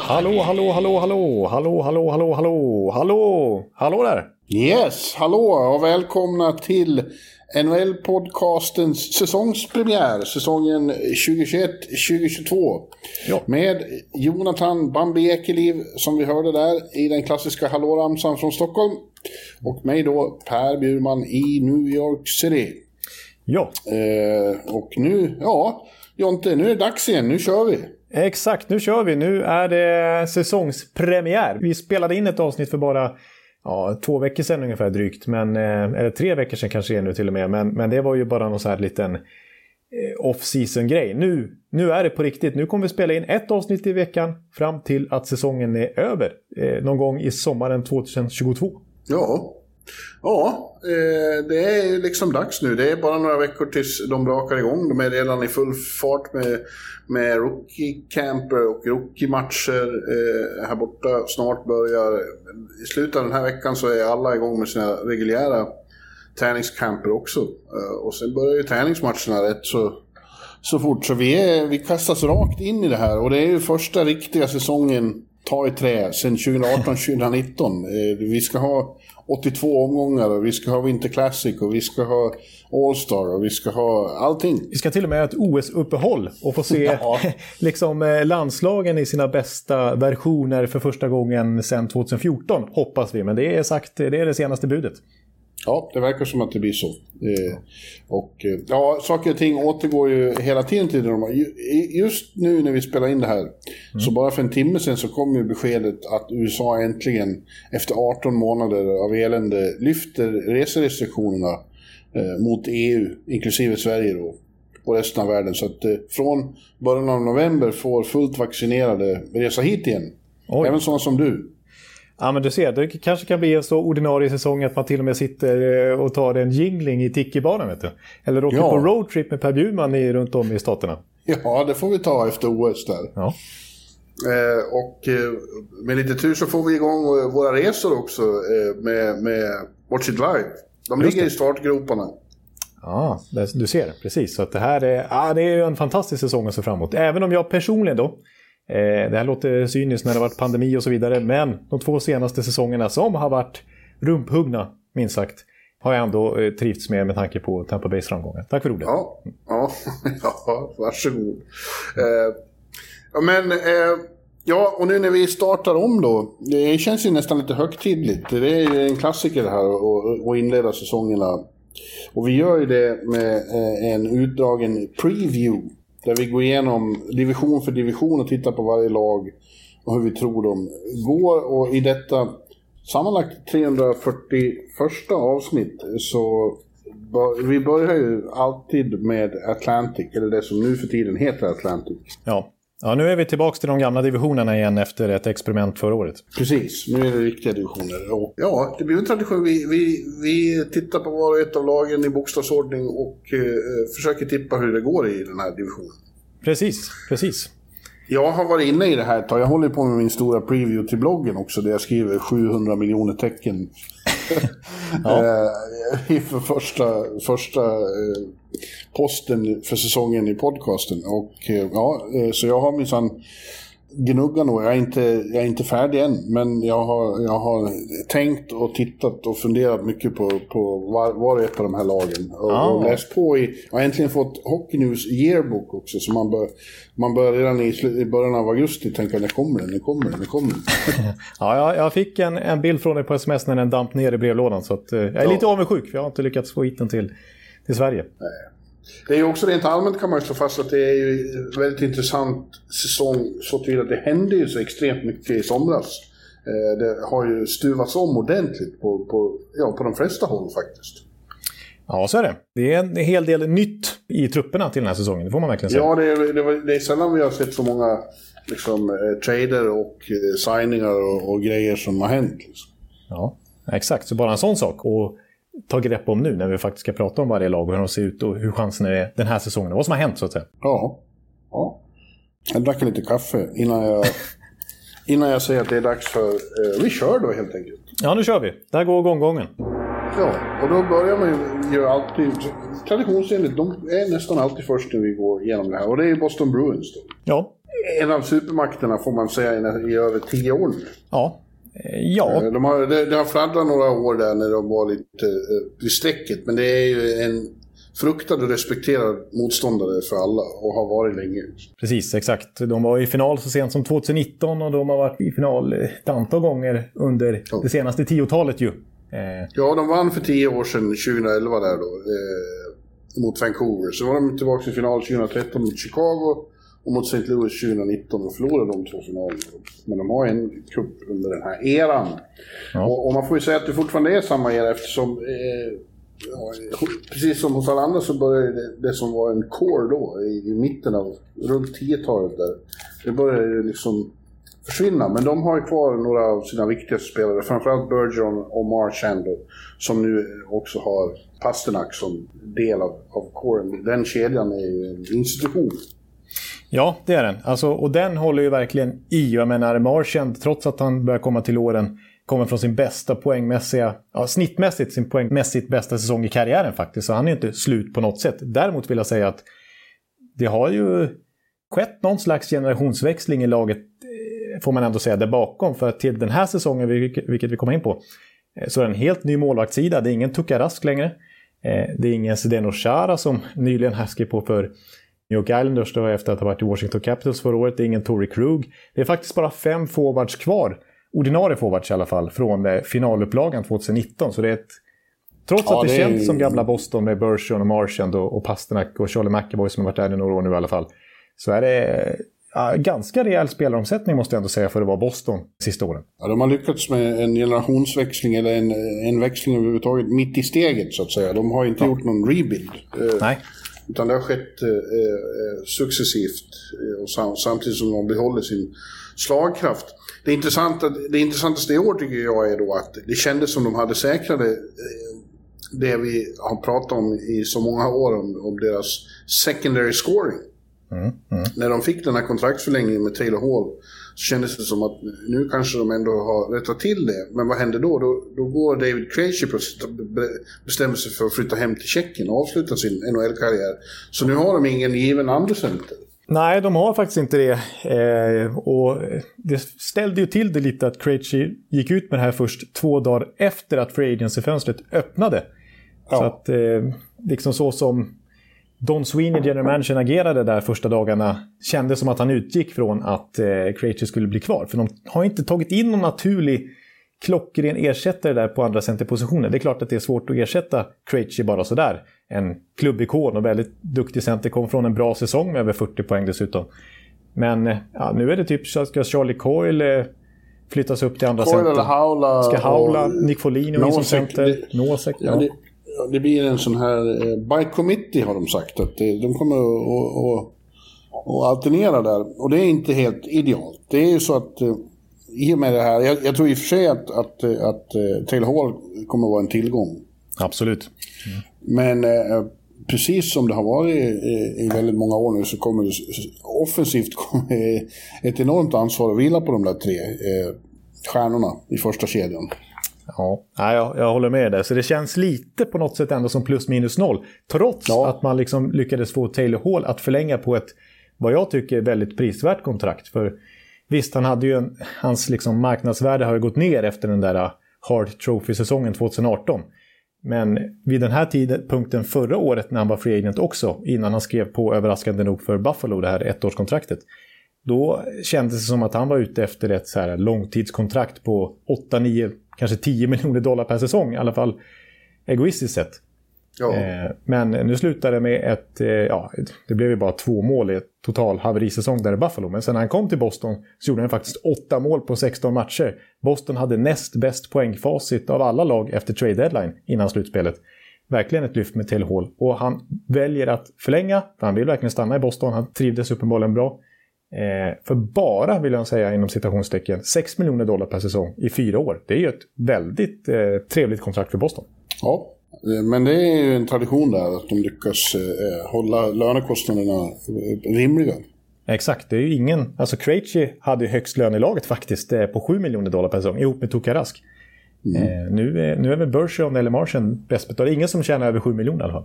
Hallå, hallå, hallå, hallå, hallå, hallå, hallå, hallå, hallå, hallå där! Yes, hallå och välkomna till NHL-podcastens säsongspremiär, säsongen 2021-2022. Ja. Med Jonathan Bambi Ekeliv, som vi hörde där, i den klassiska hallåramsan från Stockholm. Och mig då, Per Bjurman i New York City. Ja, Eh, och nu, ja, Jonte, nu är det dags igen, nu kör vi. exakt. Nu kör vi. Nu är det säsongspremiär. Vi spelade in ett avsnitt för bara ja, två veckor sedan ungefär drygt. Men, eh, eller tre veckor sedan kanske det är nu till och med. Men, men det var ju bara någon så här liten eh, off-season grej. Nu, nu är det på riktigt. Nu kommer vi spela in ett avsnitt i veckan fram till att säsongen är över. Eh, någon gång i sommaren 2022. Ja, ja eh, det är liksom dags nu. Det är bara några veckor tills de brakar igång. De är redan i full fart med, med rookie-camper och rookie-matcher eh, här borta. Snart börjar, i slutet av den här veckan så är alla igång med sina reguljära träningscamper också. Eh, och sen börjar ju träningsmatcherna rätt så, så fort. Så vi, är, vi kastas rakt in i det här och det är ju första riktiga säsongen ta i trä sedan 2018-2019. Vi ska ha 82 omgångar och vi ska ha Winter Classic och vi ska ha All-Star och vi ska ha allting. Vi ska till och med ha ett OS-uppehåll och få se Ja. liksom, eh, landslagen i sina bästa versioner för första gången sedan 2014, hoppas vi. Men det är sagt, det är det senaste budet. Ja, det verkar som att det blir så. Eh, och eh, ja, saker och ting återgår ju hela tiden till det Just nu när vi spelar in det här, så bara för en timme sedan så kom ju beskedet att USA äntligen, efter 18 månader av elände, lyfter reserestriktionerna eh, mot EU, inklusive Sverige då, och resten av världen. Så att från början av november får fullt vaccinerade resa hit igen. Oj. Även sådana som du. Ja, men du ser, det kanske kan bli en så ordinarie säsong att man till och med sitter eh, och tar en jingling i Tiki-baren, vet du. Eller åker Ja. på roadtrip med Per Bjurman i, runt om i staterna. Ja, det får vi ta efter OS där. Ja. Eh, och eh, med lite tur så får vi igång eh, våra resor också eh, med, med Watch It Live. De Just ligger det. i startgroparna. Ja, du ser, precis. Så att det här är, ja, det är en fantastisk säsong att se fram emot. Även om jag personligen då, Eh, det här låter cyniskt när det varit pandemi och så vidare, men de två senaste säsongerna som har varit rumphuggna, minst sagt, har jag ändå eh, trivts med med tanke på Tampa Bays framgångar. Tack för ordet. Ja, ja, ja varsågod. Eh, ja, men, eh, ja, och nu när vi startar om då. Det känns ju nästan lite högtidligt. Det är ju en klassiker det här att- inleda säsongerna. Och vi gör ju det med eh, en utdragen preview. Där vi går igenom division för division och tittar på varje lag och hur vi tror de går. Och i detta sammanlagt 341 avsnitt så vi börjar ju alltid med Atlantic, eller det som nu för tiden heter Atlantic. Ja ja, nu är vi tillbaka till de gamla divisionerna igen efter ett experiment förra året. Precis, nu är det riktiga divisioner. Och, ja, det blir en tradition. Vi, vi, vi tittar på var och ett av lagen i bokstavsordning och eh, försöker tippa hur det går i den här divisionen. Precis, precis. Jag har varit inne i det här ett tag. Jag håller på med min stora preview till bloggen också, där jag skriver 700 miljoner tecken. Eh, För första, första eh, posten för säsongen i podcasten. Och eh, ja, eh, så jag har minsann gnuggat nog. Jag är, inte, jag är inte färdig än, men jag har, jag har tänkt och tittat och funderat mycket på, på var, var och ett av de här lagen. Och, Ah. och läst på i, jag har äntligen fått Hockey News Yearbook också, så man bör, man bör redan i, i början av augusti tänka när kommer den, när kommer den, när kommer den. Ja, jag, jag fick en, en bild från dig på sms när den damp ner i brevlådan. Så att, eh, jag är Ja. lite avundsjuk, för jag har inte lyckats få hit den till, till Sverige. Det är ju också rent allmänt kan man ju slå fast att det är ju en väldigt intressant säsong så till att det hände ju så extremt mycket i somras. Eh, Det har ju stuvats om ordentligt på, på, ja, på de flesta håll faktiskt. Ja, så är det. Det är en hel del nytt i trupperna till den här säsongen, det får man verkligen säga. Ja, det är, det, var, det är sällan vi har sett så många liksom, eh, trader och eh, signingar och, och, grejer som har hänt. Liksom. Ja, exakt. Så bara en sån sak. Och ta grepp om nu när vi faktiskt ska prata om varje lag och hur de ser ut och hur chanserna är den här säsongen och vad som har hänt så att säga. Ja. ja. Jag drack lite kaffe innan jag, innan jag säger att det är dags för... Eh, vi kör då helt enkelt. Ja, nu kör vi. Där går gånggången. Ja, och då börjar man ju alltid... Traditionsenligt, de är nästan alltid först när vi går igenom det här. Och det är Boston Bruins då. Ja. En av supermakterna får man säga i över tio år nu. Ja, ja. Eh, de har, det, det har fladdrat några år där när de var lite eh, strecket, men det är ju en fruktad och respekterad motståndare för alla och har varit länge. Precis, exakt. De var i final så sent som 2019 och de har varit i final ett antal gånger under ja. det senaste tiotalet ju. Eh. Ja, de vann för tio år sedan, 2011 där då, eh, mot Vancouver. Så var de tillbaka i final 2013 mot Chicago och mot St. Louis 2019 och förlorade de två finalerna. Men de har en cup under den här eran. Ja. Och, och, man får ju säga att det fortfarande är samma era eftersom eh, ja, precis som hos alla andra så började det, det som var en core då i, i mitten av, runt 10-talet där. Det började liksom försvinna. Men de har kvar några av sina viktigaste spelare, framförallt Bergeron och Marchand som nu också har Pasternak som del av, av coren. Den kedjan är ju en institution. Ja, det är den. Alltså, och den håller ju verkligen i. Jag menar, Marchand, trots att han börjar komma till åren, kommer från sin bästa poängmässiga, ja, snittmässigt sin poängmässigt bästa säsong i karriären faktiskt. Så han är ju inte slut på något sätt. Däremot vill jag säga att det har ju skett någon slags generationsväxling i laget, eh, får man ändå säga, där bakom. För att till den här säsongen, vilket vi kommer in på, eh, så är det en helt ny målvaktssida. Det är ingen Tukarask längre. Eh, det är ingen Zdeno Chara som nyligen här skrev på för New York Islanders då efter att ha varit i Washington Capitals förra året. Det är ingen Tory Krug. Det är faktiskt bara fem forwards kvar. Ordinarie forwards i alla fall, från eh, finalupplagan 2019. Så det är ett... Trots ja, att det, det känns är... som gamla Boston med Bergeron och Marchand och, Pasternak och Charlie McAvoy som har varit där i några år nu i alla fall. Så är det ja, ganska rejäl spelaromsättning måste jag ändå säga för att vara Boston sista åren. Ja, de har lyckats med en generationsväxling eller en, en växling överhuvudtaget mitt i steget så att säga. De har inte ja. gjort någon rebuild. Nej. Utan det har skett eh, eh successivt eh, och sam samtidigt som de behåller sin slagkraft. Det, intressanta, det intressantaste i år tycker jag är då att det kändes som de hade säkrade eh, det vi har pratat om i så många år om, om deras secondary scoring. Mm, mm. När de fick den här kontraktsförlängningen med Taylor Hall så kändes det som att nu kanske de ändå har rättat till det. Men vad händer då? Då, då går David Krejci bestämmer sig för att flytta hem till Tjeckien och avsluta sin NHL-karriär. Så nu har de ingen given andra center. Nej, de har faktiskt inte det. Eh, och det ställde ju till det lite att Krejci gick ut med det här först två dagar efter att Free Agency-fönstret öppnade. Ja. Så att, eh, liksom så som Don Sweeney, general manager, agerade där första dagarna kändes som att han utgick från att eh, Krejci skulle bli kvar. För de har inte tagit in någon naturlig klockren ersättare där på andra centerpositioner. Det är klart att det är svårt att ersätta Krejci bara sådär. En klubbikon och väldigt duktig center, kom från en bra säsong med över 40 poäng dessutom. Men eh, ja, nu är det typ, ska Charlie Coyle eh, flyttas upp till andra Coyle center? Eller Haula ska Haula, Nick Folino in som center, Nosek. Ja. ja det blir en sån här, eh, by committee har de sagt, att de kommer att, att, alternera där. Och det är inte helt idealt. Det är ju så att eh, i och med det här, jag, jag tror i och för sig att, att, att eh, Taylor Hall kommer att vara en tillgång. Absolut. Mm. Men eh, precis som det har varit i, i väldigt många år nu så kommer det offensivt kommer ett enormt ansvar att vila på de där tre eh, stjärnorna i första kedjan. Ja, jag, jag håller med där. Så det känns lite på något sätt ändå som plus minus noll. Trots ja. att man liksom lyckades få Taylor Hall att förlänga på ett, vad jag tycker, väldigt prisvärt kontrakt. För visst, han hade ju en, hans liksom marknadsvärde har ju gått ner efter den där Hart Trophy-säsongen 2018. Men vid den här tidpunkten förra året när han var free agent också, innan han skrev på överraskande nog för Buffalo, det här ettårskontraktet. Då kändes det som att han var ute efter ett så här långtidskontrakt på 8-9 kanske 10 miljoner dollar per säsong, i alla fall egoistiskt sett. Ja. Eh, men nu slutade det med ett, eh, ja, det blev ju bara två mål i ett total haverisäsong där i Buffalo. Men sen när han kom till Boston så gjorde han faktiskt åtta mål på 16 matcher. Boston hade näst bäst poängfacit av alla lag efter trade deadline innan slutspelet. verkligen ett lyft med Taylor Hall. Och han väljer att förlänga, för han vill verkligen stanna i Boston. Han trivdes uppenbarligen bra. Eh, för bara, vill jag säga inom citationstecken, 6 miljoner dollar per säsong i fyra år. Det är ju ett väldigt eh, trevligt kontrakt för Boston. Ja, eh, men det är ju en tradition där att de lyckas eh, hålla lönekostnaderna eh, rimliga. Exakt, det är ju ingen... Alltså Krejci hade ju högst lön i laget faktiskt eh, på 7 miljoner dollar per säsong ihop med Tukarask. Mm. Eh, nu, är, nu är väl Bergeron eller Martian bäst betalda. Ingen som tjänar över 7 miljoner i alla fall.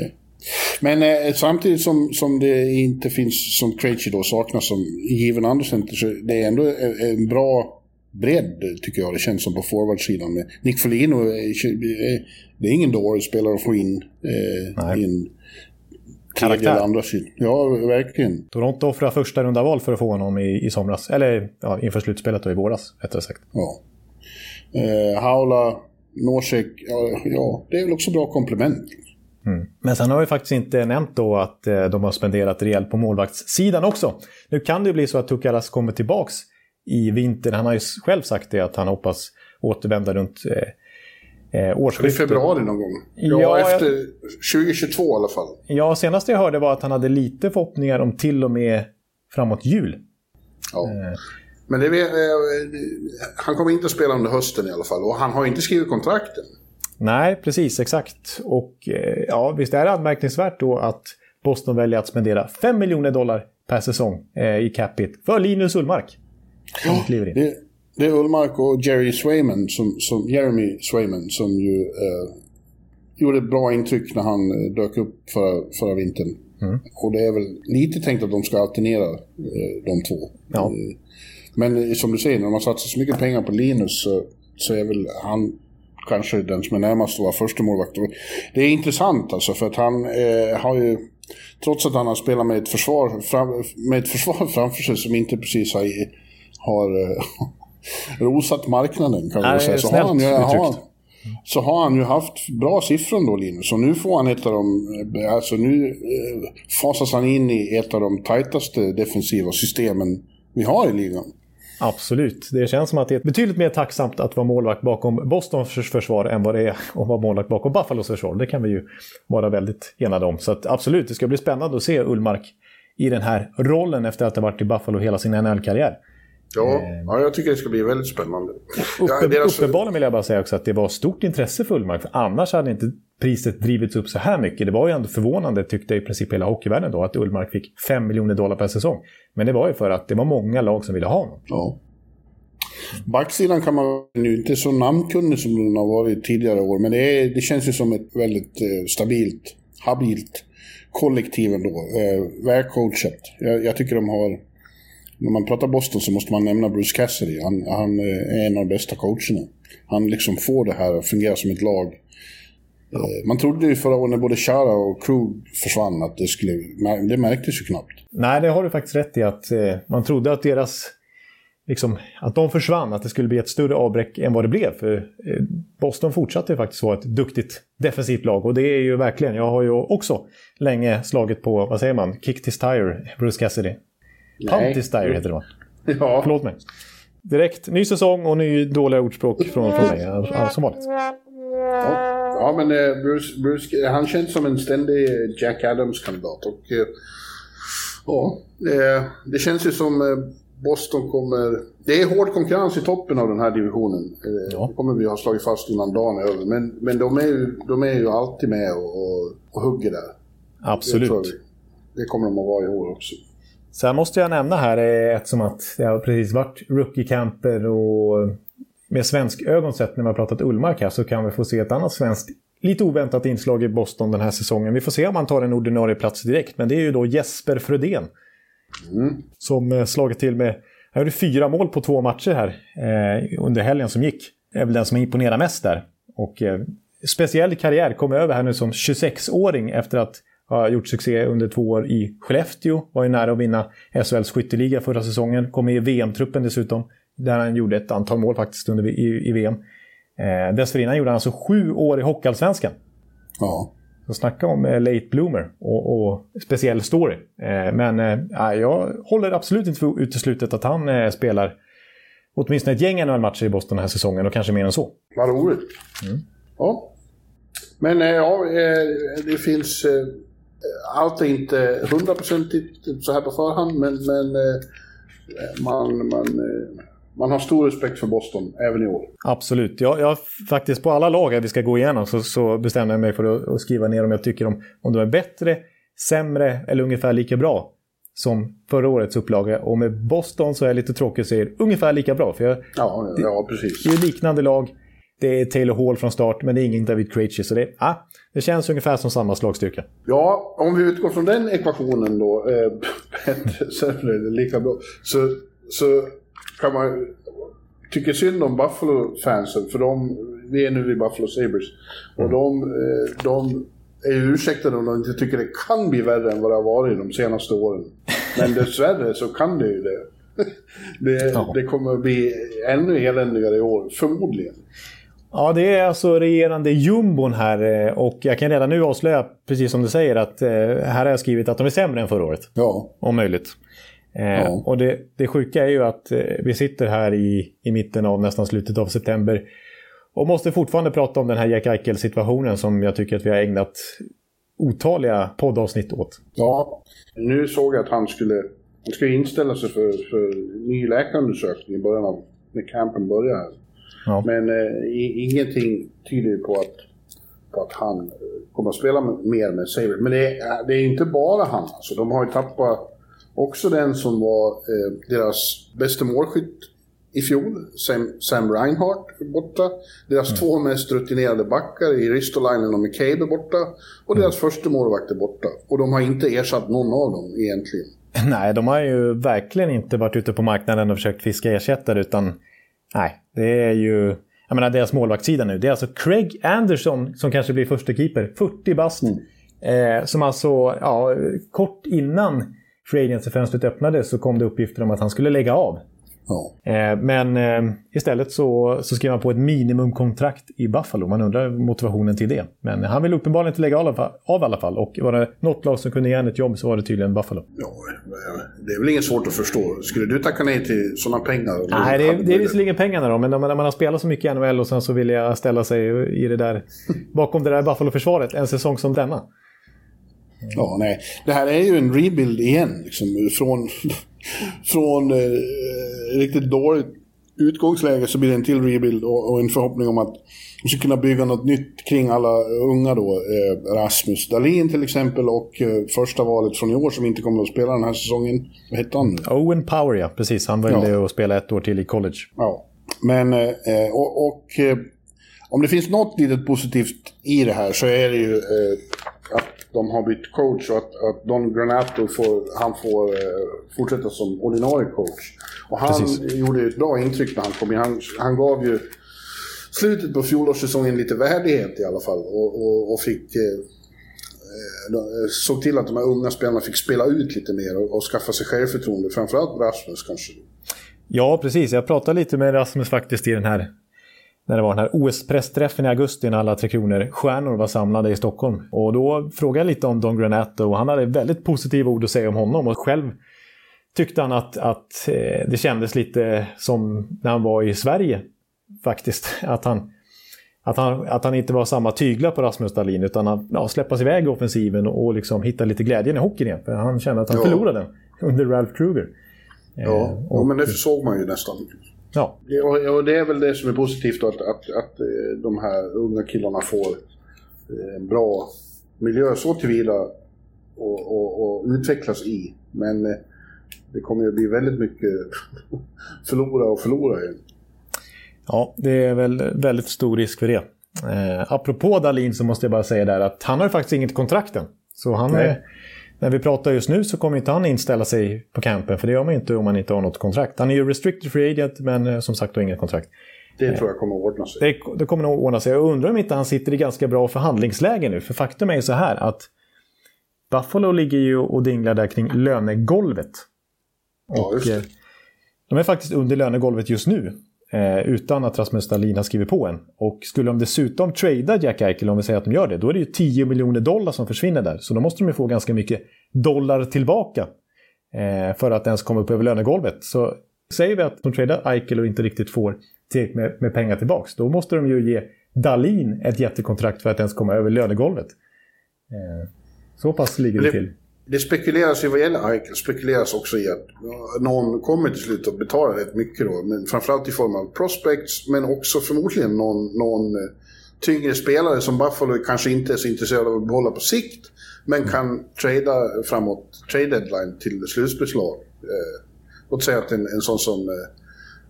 Ja. Men eh, samtidigt som, som det inte finns, som Krejci då saknas som given undercenter, så det är ändå en, en bra bredd tycker jag det känns som på forwardsidan. Med Nick Folino, det är ingen dålig spelare att få in eh, i en tredje eller andra sidan. Ja, verkligen. Toronto offrade första runda val för att få honom i, i somras. Eller ja, inför slutspelet då i våras, rättare sagt. Ja. Eh, Haula, Norsek, ja, ja, det är väl också bra komplement. Mm. Men sen har vi faktiskt inte nämnt då att eh, de har spenderat rejält på målvaktssidan också. Nu kan det ju bli så att Tukaras kommer tillbaks i vinter. Han har ju själv sagt det att han hoppas återvända runt eh, eh årsskiftet. I februari någon gång? Ja, ja efter jag... 2022 i alla fall. Ja, senast jag hörde var att han hade lite förhoppningar om till och med framåt jul. Ja. Eh. Men det, eh, han kommer inte att spela under hösten i alla fall och han har inte skrivit kontrakten. Nej, precis, exakt. Och eh, ja, visst är det anmärkningsvärt då att Boston väljer att spendera 5 miljoner dollar per säsong eh, i capita för Linus Ullmark. Ja, det, det, är Ullmark och Jerry Swayman som, som, Jeremy Swayman som ju eh, gjorde ett bra intryck när han eh, dök upp förra, förra vintern. Mm. Och det är väl lite tänkt att de ska alternera eh, de två. Ja. Eh, men som du säger, när man satsar så mycket pengar på Linus så, så är väl han kanske den som är närmast att vara första målvakt. Det är intressant alltså för att han eh, har ju, trots att han har spelat med ett försvar, fram, med ett försvar framför sig som inte precis har, har eh, rosat marknaden kan man säga. Så har, han, har, så har han ju haft bra siffror då Linus. Och nu får han ett av de, eh, alltså nu eh, fasas han in i ett av de tajtaste defensiva systemen vi har i ligan. Absolut. Det känns som att det är betydligt mer tacksamt att vara målvakt bakom Bostons försvar än vad det är att vara målvakt bakom Buffalos försvar. Det kan vi ju vara väldigt enade om. Så absolut, det ska bli spännande att se Ullmark i den här rollen efter att ha varit i Buffalo hela sin NHL-karriär. Ja, eh, ja, jag tycker det ska bli väldigt spännande. Uppe, ja, deras... Uppenbarligen vill jag bara säga också att det var stort intresse för Ullmark. För annars hade inte priset drivits upp så här mycket. Det var ju ändå förvånande, tyckte i princip hela hockeyvärlden då, att Ullmark fick 5 miljoner dollar per säsong. Men det var ju för att det var många lag som ville ha honom. Ja. Backsidan kan man ju inte så namnkunnig som den har varit tidigare år, men det, är, det känns ju som ett väldigt eh, stabilt, habilt kollektiv ändå. Eh, välcoachat. Jag, jag tycker de har när man pratar Boston så måste man nämna Bruce Cassidy. Han, han, eh, är en av de bästa coacherna. Han liksom får det här att fungera som ett lag. Eh, man trodde ju förra året när både Chara och Krug försvann att det skulle... Det märktes ju knappt. Nej, det har du faktiskt rätt i. att eh, Man trodde att deras... Liksom, att de försvann, att det skulle bli ett större avbräck än vad det blev. För eh, Boston fortsatte ju faktiskt vara ett duktigt defensivt lag. Och det är ju verkligen, jag har ju också länge slagit på, vad säger man, kick this tire, Bruce Cassidy. Pantis Dire heter det va? Ja. Förlåt mig. Direkt, ny säsong och ny dåliga ordspråk från, från mig. Som vanligt. Ja, ja men eh, Bruce, Bruce, han känns som en ständig Jack Adams-kandidat. Och eh, ja, eh, det känns ju som Boston kommer... Det är hård konkurrens i toppen av den här divisionen. Ja. Det kommer vi ha slagit fast innan dagen är över. Men, men de, är ju, de är ju alltid med och, och, och hugger där. Absolut. Det, det kommer de att vara i år också. Sen måste jag nämna här, eftersom att det har precis varit rookie-camper och med svensk ögon sett när vi har pratat Ullmark här så kan vi få se ett annat svenskt lite oväntat inslag i Boston den här säsongen. Vi får se om han tar en ordinarie plats direkt, men det är ju då Jesper Frödén. Mm. Som eh, slagit till med, han gjorde fyra mål på två matcher här eh, under helgen som gick. Det är väl den som imponerar mest där. Och eh, speciell karriär, kom över här nu som 26-åring efter att har gjort succé under två år i Skellefteå. Var ju nära att vinna SHLs skytteliga förra säsongen. Kom med i VM-truppen dessutom. Där han gjorde ett antal mål faktiskt under, i, i VM. Eh, dessförinnan gjorde han alltså sju år i Hockeyallsvenskan. Ja. Så snacka om eh, late bloomer och, och speciell story. Eh, men eh, jag håller absolut inte för uteslutet att han eh, spelar åtminstone ett gäng NHL-matcher i Boston den här säsongen och kanske mer än så. Vad roligt. Mm. Ja. Men ja, det finns... Allt är inte hundraprocentigt så här på förhand, men, men man, man, man har stor respekt för Boston även i år. Absolut. Jag, jag faktiskt på alla lag vi ska gå igenom så, så bestämde jag mig för att, att, skriva ner om jag tycker om, om de är bättre, sämre eller ungefär lika bra som förra årets upplaga. Och med Boston så är jag lite tråkig och säger ungefär lika bra. För jag, ja, ja, precis. Det är liknande lag. Det är Taylor Hall från start, men det är ingen David Krejci. Så det, ah, det känns ungefär som samma slagstyrka. Ja, om vi utgår från den ekvationen då, eh, bättre, sämre eller lika bra, så, så kan man tycka synd om Buffalo-fansen, för de, vi är nu vid Buffalo Sabres. Och de, eh, de är ursäktade om de inte tycker det kan bli värre än vad det har varit de senaste åren. Men dessvärre så kan det ju det. Det, ja. det kommer att bli ännu eländigare i år, förmodligen. Ja, det är alltså regerande jumbon här eh, och jag kan redan nu avslöja, precis som du säger, att eh, här har jag skrivit att de är sämre än förra året. Ja. Om möjligt. Eh, ja. Och det, det sjuka är ju att vi sitter här i, i mitten av nästan slutet av september och måste fortfarande prata om den här Jack Eichel-situationen som jag tycker att vi har ägnat otaliga poddavsnitt åt. Ja, nu såg jag att han skulle, han skulle inställa sig för, för ny läkarundersökning i början av, när campen börjar. Ja. Men eh, ingenting tyder på att, på att han eh, kommer att spela mer med Saber. Men det är, det är inte bara han. Alltså, de har ju tappat också den som var eh, deras bästa målskytt i fjol. Sam, Sam Reinhardt borta. Deras mm. två mest rutinerade backar i Ristolainen och McCabe är borta. Och deras mm. första målvakt är borta. Och de har inte ersatt någon av dem egentligen. Nej, de har ju verkligen inte varit ute på marknaden och försökt fiska ersättare utan nej, det är ju... Jag menar deras målvaktssida nu. Det är alltså Craig Anderson som kanske blir första keeper. 40 bast. Mm. Eh, som alltså, ja, kort innan Free fönstret öppnades så kom det uppgifter om att han skulle lägga av. Ja. Eh, men eh, istället så, så skrev han på ett minimumkontrakt i Buffalo. Man undrar motivationen till det. Men han vill uppenbarligen inte lägga av, av i alla fall. Och var det något lag som kunde ge ett jobb så var det tydligen Buffalo. Ja, det är väl inget svårt att förstå. Skulle du tacka nej till sådana pengar? Nej, det är, det är visserligen pengarna då. Men när man har spelat så mycket i NHL och sen så vill jag ställa sig i det där, bakom det där Buffalo-försvaret en säsong som denna. Ja, nej. Det här är ju en rebuild igen. Liksom, från från eh, riktigt dåligt utgångsläge så blir det en till rebuild och, och, en förhoppning om att vi ska kunna bygga något nytt kring alla unga då. Eh, Rasmus Dahlin till exempel och eh, första valet från i år som inte kommer att spela den här säsongen. Vad hette han? Owen Power ja, precis. Han valde ja. att spela ett år till i college. Ja, men eh, och, och eh, om det finns något litet positivt i det här så är det ju eh, de har bytt coach och att, att Don Granato får, han får eh, fortsätta som ordinarie coach. Och han Precis. gjorde ett bra intryck när han kom in. Han, han gav ju slutet på fjolårssäsongen lite värdighet i alla fall och, och, och fick eh, eh såg till att de här unga spelarna fick spela ut lite mer och, och skaffa sig självförtroende. Framförallt Rasmus kanske. Ja, precis. Jag pratade lite med Rasmus faktiskt i den här när det var den här OS-pressträffen i augusti när alla Tre Kronor-stjärnor var samlade i Stockholm. Och då frågade jag lite om Don Granato och han hade väldigt positiva ord att säga om honom. Och själv tyckte han att, att eh, det kändes lite som när han var i Sverige faktiskt. Att han, att han, att han inte var samma tygla på Rasmus Dahlin utan att ja, släppa sig iväg i offensiven och liksom hitta lite glädjen i hockeyn igen. För han kände att han ja. förlorade den under Ralph Kruger. Ja, eh, och, ja men det såg man ju nästan. Ja. Och, det är väl det som är positivt att, att, att eh, de här unga killarna får eh, en bra miljö så tillvida och, och, och utvecklas i. Men eh, det kommer ju bli väldigt mycket förlora och förlora igen. Ja, det är väl väldigt stor risk för det. Eh, apropå Dalin så måste jag bara säga där att han har ju faktiskt inget kontrakt än. Så han är, när vi pratar just nu så kommer inte han inställa sig på campen, för det gör man inte om man inte har något kontrakt. Han är ju restricted free agent, men eh, som sagt har inget kontrakt. Det tror jag kommer att ordna sig. Det, det, kommer nog ordna sig. Jag undrar om inte han sitter i ganska bra förhandlingsläge nu, för faktum är ju så här att Buffalo ligger ju och dinglar där kring lönegolvet. Och, ja, eh, de är faktiskt under lönegolvet just nu. Eh, utan att Rasmus Dahlin har skrivit på en. Och skulle de dessutom trada Jack Eichel, om vi säger att de gör det, då är det ju 10 miljoner dollar som försvinner där. Så då måste de ju få ganska mycket dollar tillbaka eh, för att ens komma upp över lönegolvet. Så säger vi att de tradar Eichel och inte riktigt får tillräckligt med, med pengar tillbaka, då måste de ju ge Dalin ett jättekontrakt för att ens komma över lönegolvet. Eh, så pass ligger det, det till. Det spekuleras ju vad gäller Eichel, spekuleras också i att någon kommer till slut att betala rätt mycket då. Men framförallt i form av prospects, men också förmodligen någon, någon eh, tyngre spelare som Buffalo kanske inte är så intresserade av att behålla på sikt. Men kan trada framåt trade deadline till slutspelslag. Eh, låt säga att en, en sån som, eh,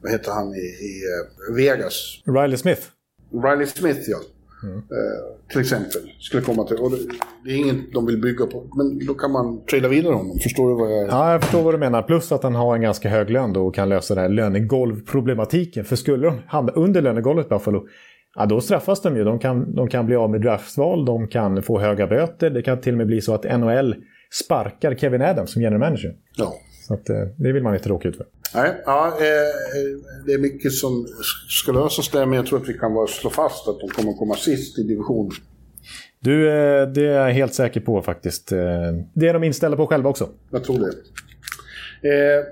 vad heter han i, i uh, Vegas? Riley Smith. Riley Smith, ja. Mm. Uh, till exempel. Skulle komma till. Och det, det, är inget de vill bygga på. Men då kan man trada vidare honom. Förstår du vad jag... Ja, jag förstår vad du menar. Plus att han har en ganska hög lön och kan lösa den här lönegolvproblematiken. För skulle de hamna under lönegolvet Buffalo, ja, då straffas de ju. De kan, de kan bli av med draftval, de kan få höga böter. Det kan till och med bli så att NHL sparkar Kevin Adams som general manager. Ja. Så att, eh, det vill man inte råka ut för. Nej, ja, eh, det är mycket som ska lösas där, men jag tror att vi kan slå fast att de kommer komma sist i divisionen. Du, eh, det är jag helt säker på faktiskt. Det är de inställda på själva också. Jag tror det. Eh,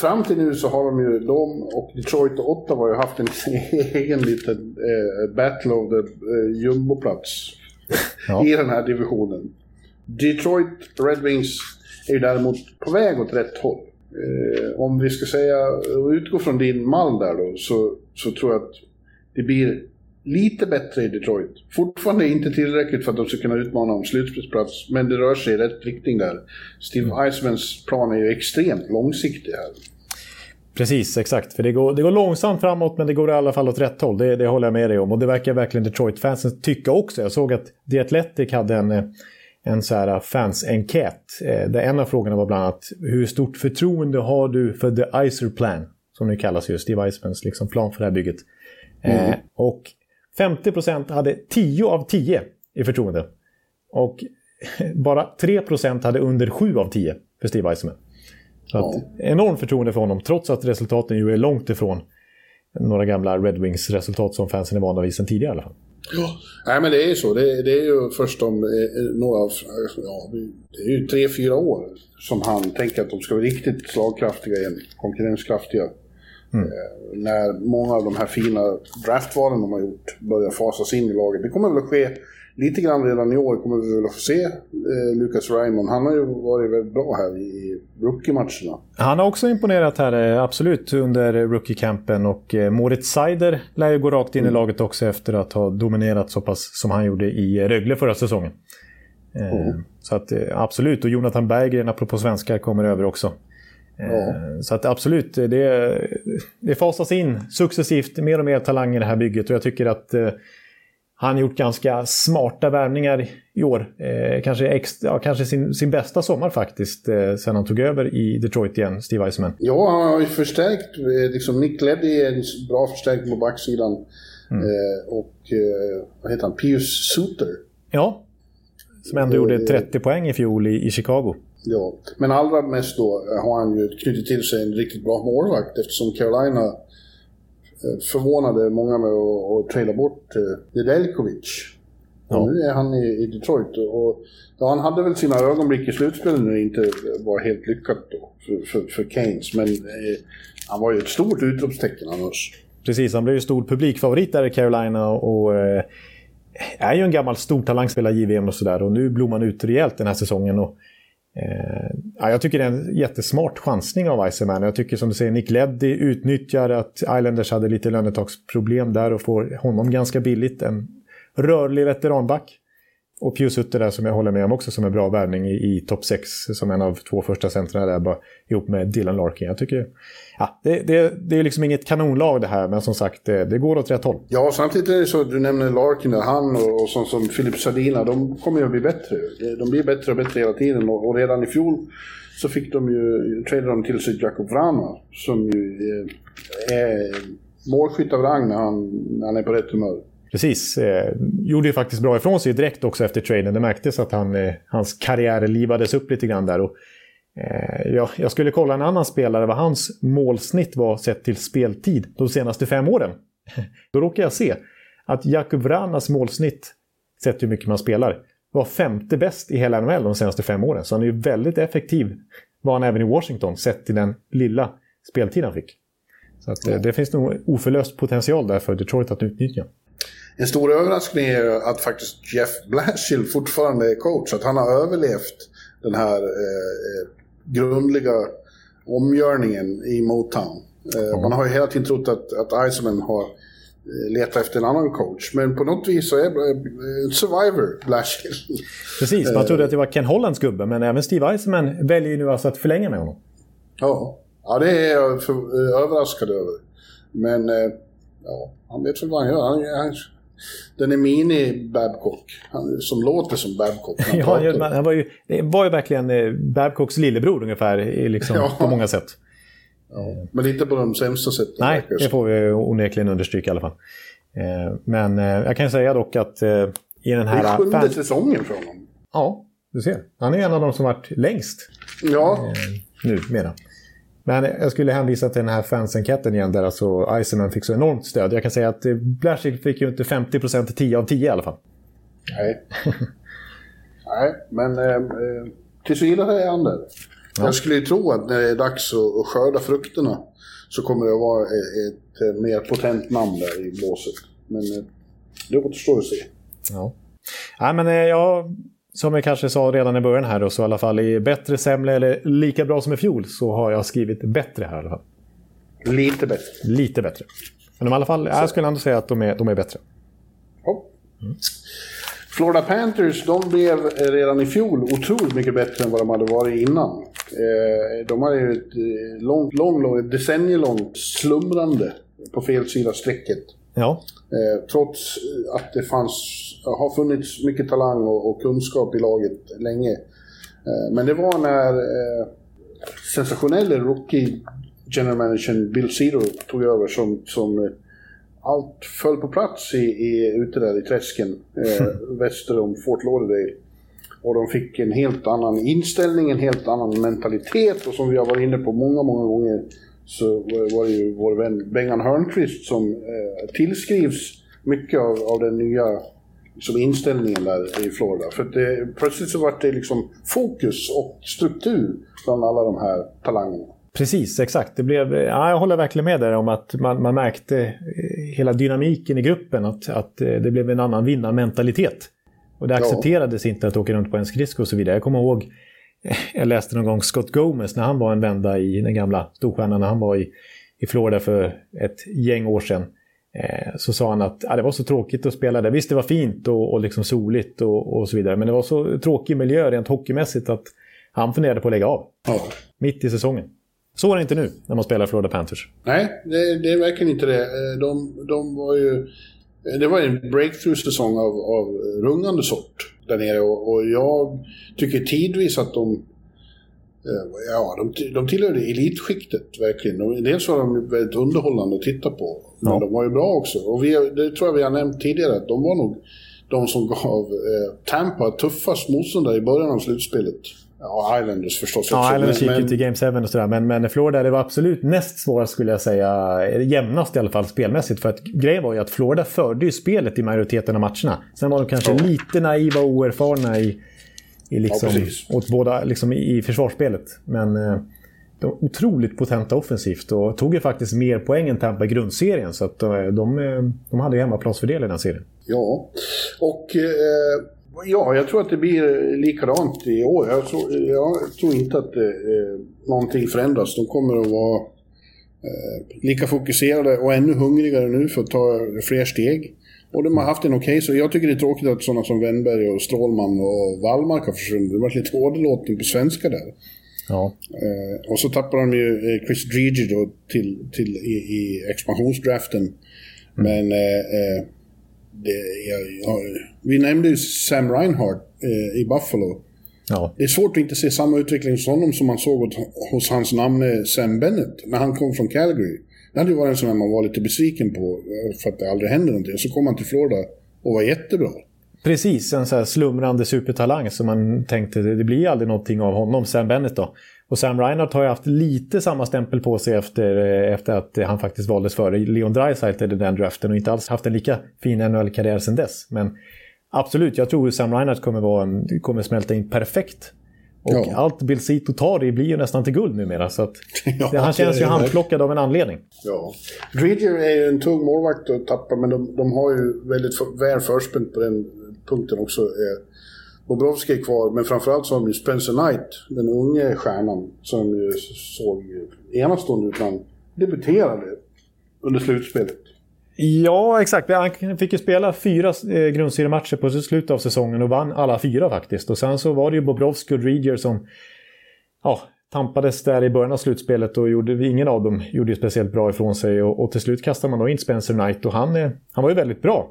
fram till nu så har de ju, de och Detroit och Ottawa har ju haft en egen liten eh, battle of the eh, jumboplats ja. i den här divisionen. Detroit Red Wings är ju däremot på väg åt rätt håll. Eh, om vi ska säga, utgå från din mall där då, så, så tror jag att det blir lite bättre i Detroit. Fortfarande inte tillräckligt för att de ska kunna utmana om slutspelsplats, men det rör sig i rätt riktning där. Steve mm. Eismans plan är ju extremt långsiktig här. Precis, exakt. För det går, det går långsamt framåt, men det går i alla fall åt rätt håll. Det, det håller jag med dig om. Och det verkar verkligen Detroit-fansen tycka också. Jag såg att The Athletic hade en, en så här fansenkät. Eh, där en av frågorna var bland annat hur stort förtroende har du för The Icer Plan? Som nu kallas just, Steve Eismans liksom plan för det här bygget. Mm. Eh, och 50% hade 10 av 10 i förtroende. Och bara 3% hade under 7 av 10 för Steve Eisman. Så ja. att, enormt förtroende för honom, trots att resultaten ju är långt ifrån några gamla Red Wings-resultat som fansen är vana vid sedan tidigare i alla fall. Ja, Nej, men det är ju så. Det, det är ju först om eh, några, ja, det är ju tre, fyra år som han tänker att de ska vara riktigt slagkraftiga igen, konkurrenskraftiga. Mm. Eh, när många av de här fina draftvalen de har gjort börjar fasas in i laget. Det kommer väl att ske lite grann redan i år, kommer vi väl att få se eh, Lucas Raymond. Han har ju varit väldigt bra här i rookie-matcherna. Han har också imponerat här, eh, absolut, under rookie-campen. Och eh, Moritz Seider lär ju gå rakt in mm. i laget också efter att ha dominerat så pass som han gjorde i Rögle förra säsongen. Eh, mm. Så att absolut, och Jonathan Berggren, apropå svenskar, kommer över också. Ja. Så att absolut, det, det fasas in successivt mer och mer talang i det här bygget och jag tycker att eh, han gjort ganska smarta värvningar i år. Eh, kanske extra, ja, kanske sin, sin bästa sommar faktiskt, eh, sen han tog över i Detroit igen, Steve Eisenman. Ja, han har ju förstärkt. Eh, liksom Nick Leddy är en bra förstärkning på backsidan. Mm. Eh, och eh, vad heter han? Pius Suter. Ja, som ändå gjorde 30 poäng i fjol i, i Chicago. Ja, men allra mest då har han ju knutit till sig en riktigt bra målvakt eftersom Carolina eh, förvånade många med att, trada bort eh, Nedeljkovic. Ja. Nu är han i, i Detroit och ja, han hade väl sina ögonblick i slutspelet när det inte var helt lyckat då för, för, för Keynes. Men eh, han var ju ett stort utropstecken annars. Precis, han blev ju stor publikfavorit där i Carolina och eh, är ju en gammal stor talang, spelar JVM och sådär. Och nu blommar han ut rejält den här säsongen. Och, Eh, Eh, ja, jag tycker det är en jättesmart chansning av Iceman. Jag tycker som du säger, Nick Leddy utnyttjar att Islanders hade lite lönetaksproblem där och får honom ganska billigt. En rörlig veteranback. Och Piusutte där som jag håller med om också som en bra värvning i, i topp 6 som en av två första centrarna där bara ihop med Dylan Larkin. Jag tycker, ja, det, det, det är liksom inget kanonlag det här men som sagt det, det går åt rätt håll. Ja, samtidigt är det så att du nämner Larkin där, han och, och sånt som Philip Sardina, de kommer ju att bli bättre. De blir bättre och bättre hela tiden och, och redan i fjol så fick de ju, trade de till sig Jakob Vrana som ju är, är målskytt av rang när han, när han är på rätt humör. Precis. Eh, gjorde ju faktiskt bra ifrån sig direkt också efter traden. Det märktes att han, eh, hans karriär livades upp lite grann där. Och, eh, ja, jag skulle kolla en annan spelare vad hans målsnitt var sett till speltid de senaste fem åren. Då råkar jag se att Jakub Vranas målsnitt, sett hur mycket man spelar, var femte bäst i hela NHL de senaste fem åren. Så han är ju väldigt effektiv, var han även i Washington, sett till den lilla speltid han fick. Så att, ja. det finns nog oförlöst potential där för Detroit att utnyttja. En stor överraskning är att faktiskt Jeff Blashill fortfarande är coach. Att han har överlevt den här eh, grundliga omgörningen i Motown. Mm. Man har ju hela tiden trott att, att Iceman har eh, letat efter en annan coach. Men på något vis så är en survivor, Blashill. Precis, man trodde att det var Ken Hollands gubbe, men även Steve Eisenman väljer ju nu alltså att förlänga med honom. Ja, ja det är jag för, överraskad över. Men ja, han vet väl vad han gör. Han, han, den är mini-Babcock, som låter som Babcock. Han, ja, han var ju, var ju verkligen eh, Babcocks lillebror ungefär, liksom, ja. på många sätt. Ja, men inte på de sämsta sätten. Nej, det får vi onekligen understryka i alla fall. Eh, men eh, jag kan säga dock att i den här... Det är sjunde fan... säsongen för honom. Ja, du ser. Han är en av de som varit längst. Ja. Nu, mera. Men jag skulle hänvisa till den här fansenkäten igen där alltså Eisenman fick så enormt stöd. Jag kan säga att Blashill fick ju inte 50% 10 av 10 i alla fall. Nej. Nej, men eh, tills vidare är han där. Ja. Jag skulle ju tro att när det är dags att skörda frukterna så kommer det att vara ett, ett mer potent namn där i blåset. Men eh, det återstår att se. Ja. Nej, men jag som jag kanske sa redan i början här då, så i alla fall i bättre, sämre eller lika bra som i fjol så har jag skrivit bättre här i alla fall. Lite bättre. Lite bättre. Men i alla fall, jag skulle ändå säga att de är, de är bättre. Ja. Mm. Florida Panthers, de blev redan i fjol otroligt mycket bättre än vad de hade varit innan. Eh, de hade ju ett eh, långt, långt, långt decennielångt slumrande på fel sida strecket. Ja. Eh, trots att det fanns, har funnits mycket talang och, och kunskap i laget länge. Eh, men det var när eh, sensationella rookie general managern Bill Cedar tog över som, som eh, allt föll på plats i, i, ute där i träsken eh, väster om Fort Lauderdale. Och de fick en helt annan inställning, en helt annan mentalitet och som vi har varit inne på många, många gånger så var det ju vår vän Bengan Hörnqvist som eh, tillskrivs mycket av, av den nya liksom, inställningen där i Florida. För det, plötsligt så var det liksom fokus och struktur bland alla de här talangerna. Precis, exakt. Det blev, ja, jag håller verkligen med där om att man, man märkte eh, hela dynamiken i gruppen, att, att eh, det blev en annan vinnarmentalitet. Och det accepterades ja. inte att åka runt på en skridsko och så vidare. Jag kommer ihåg jag läste någon gång Scott Gomez när han var en vända i den gamla storstjärnan, när han var i, i Florida för ett gäng år sedan. Eh, så sa han att ah, det var så tråkigt att spela där. Visst, det var fint och, och liksom soligt och, och, så vidare, men det var så tråkig miljö rent hockeymässigt att han funderade på att lägga av. Ja. Mitt i säsongen. Så är det inte nu när man spelar Florida Panthers. Nej, det, det är verkligen inte det. Eh, de, de var ju... Det var en breakthrough-säsong av, av rungande sort där nere och, och jag tycker tidvis att de eh, Ja, de, de tillhörde elitskiktet verkligen. Dels var de väldigt underhållande att titta på, men ja. de var ju bra också. Och vi, det tror jag vi har nämnt tidigare, att de var nog de som gav eh, Tampa tuffast motståndare i början av slutspelet. Ja, Islanders förstås ja, också. Islanders gick ju till Game 7 och sådär. Men, men Florida det var absolut näst svårast skulle jag säga. Jämnast i alla fall spelmässigt. För att grejen var ju att Florida förde ju spelet i majoriteten av matcherna. Sen var de kanske ja. lite naiva och oerfarna i, i, liksom, ja, åt båda, liksom, i, försvarsspelet. Men eh, de var otroligt potenta offensivt och tog ju faktiskt mer poäng än Tampa i grundserien. Så att de, de, de hade ju hemmaplansfördel i den serien. Ja, och eh, Ja, jag tror att det blir likadant i år. Jag tror, jag tror inte att eh, någonting förändras. De kommer att vara eh, lika fokuserade och ännu hungrigare nu för att ta fler steg. Och de har haft en okej, okay, så jag tycker det är tråkigt att sådana som Wennberg och Strålman och Wallmark har försvunnit. Det har varit lite åderlåtning på svenska där. Ja. Eh, och så tappar de ju eh, Chris Dreger då till, till i, i expansionsdraften. Mm. Men eh, eh det, jag, jag, vi nämnde ju Sam Reinhardt eh, i Buffalo. Ja. Det är svårt att inte se samma utveckling hos honom som man såg hos, hos hans namne Sam Bennett när han kom från Calgary. Det hade ju varit en sån man var lite besviken på eh, för att det aldrig hände någonting. Så kom han till Florida och var jättebra. Precis, en sån här slumrande supertalang som man tänkte det blir aldrig någonting av honom, Sam Bennett då. Och Sam Reinhardt har ju haft lite samma stämpel på sig efter, efter att han faktiskt valdes före Leon Draisaitl i den draften och inte alls haft en lika fin NHL-karriär sedan dess. Men absolut, jag tror Sam Reinhardt kommer, vara en, kommer smälta in perfekt Och Ja. allt Bill Zito tar i blir ju nästan till guld numera. Så att Ja, han känns ju handplockad av en anledning. Ja. Dridger är ju en tung målvakt att tappa, men de, de har ju väldigt för, väl förspänt på den punkten också. Eh, Bobrovski är kvar, men framförallt så har de ju Spencer Knight, den unge stjärnan, som ju såg enastående ut han debuterade under slutspelet. Ja, exakt. Han fick ju spela fyra eh, grundseriematcher på slutet av säsongen och vann alla fyra faktiskt. Och sen så var det ju Bobrovski och Dridger som ja, tampades där i början av slutspelet och gjorde, ingen av dem gjorde ju speciellt bra ifrån sig. Och, och till slut kastade man då in Spencer Knight och han, han var ju väldigt bra.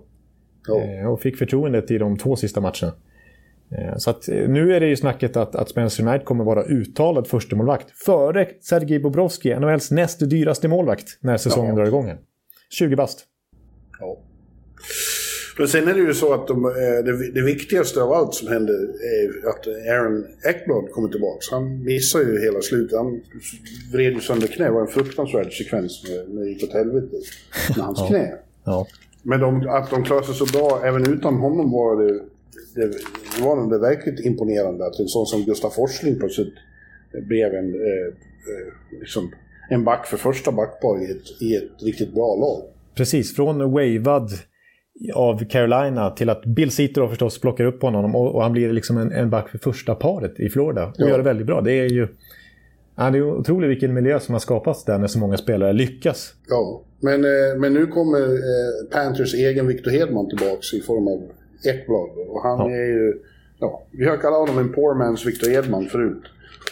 Ja. Eh, och fick förtroendet i de två sista matcherna. Eh, Så att eh, nu är det ju snacket att, att Spencer Knight kommer vara uttalad förstemålvakt före Sergej Bobrovski, NHLs näst dyraste målvakt, när säsongen Ja. drar igång. igen. 20 bast. Ja. Men sen är det ju så att de, eh, det, det viktigaste av allt som händer är att Aaron Ekblad kommer tillbaka. Han missar ju hela slutet. Han vred ju sönder knä. Det var en fruktansvärd sekvens när det gick åt helvete med hans Ja. knä. Ja. Men de, att de klarade sig så bra även utan honom var det, det, det var det verkligt imponerande. Att en sån som Gustaf Forsling plötsligt blev en, eh, eh, liksom, en back för första backpar i ett, i ett riktigt bra lag. Precis, från wavad av Carolina till att Bill Cito då förstås plockar upp honom och, och han blir liksom en, en back för första paret i Florida. Och Ja. gör det väldigt bra. Det är ju ja, det är otroligt vilken miljö som har skapats där när så många spelare lyckas. Ja, men, eh, men nu kommer eh, Panthers egen Victor Hedman tillbaks i form av Ekblad. Och han Ja. är ju... Ja, vi har kallat honom en poor man's Victor Hedman förut.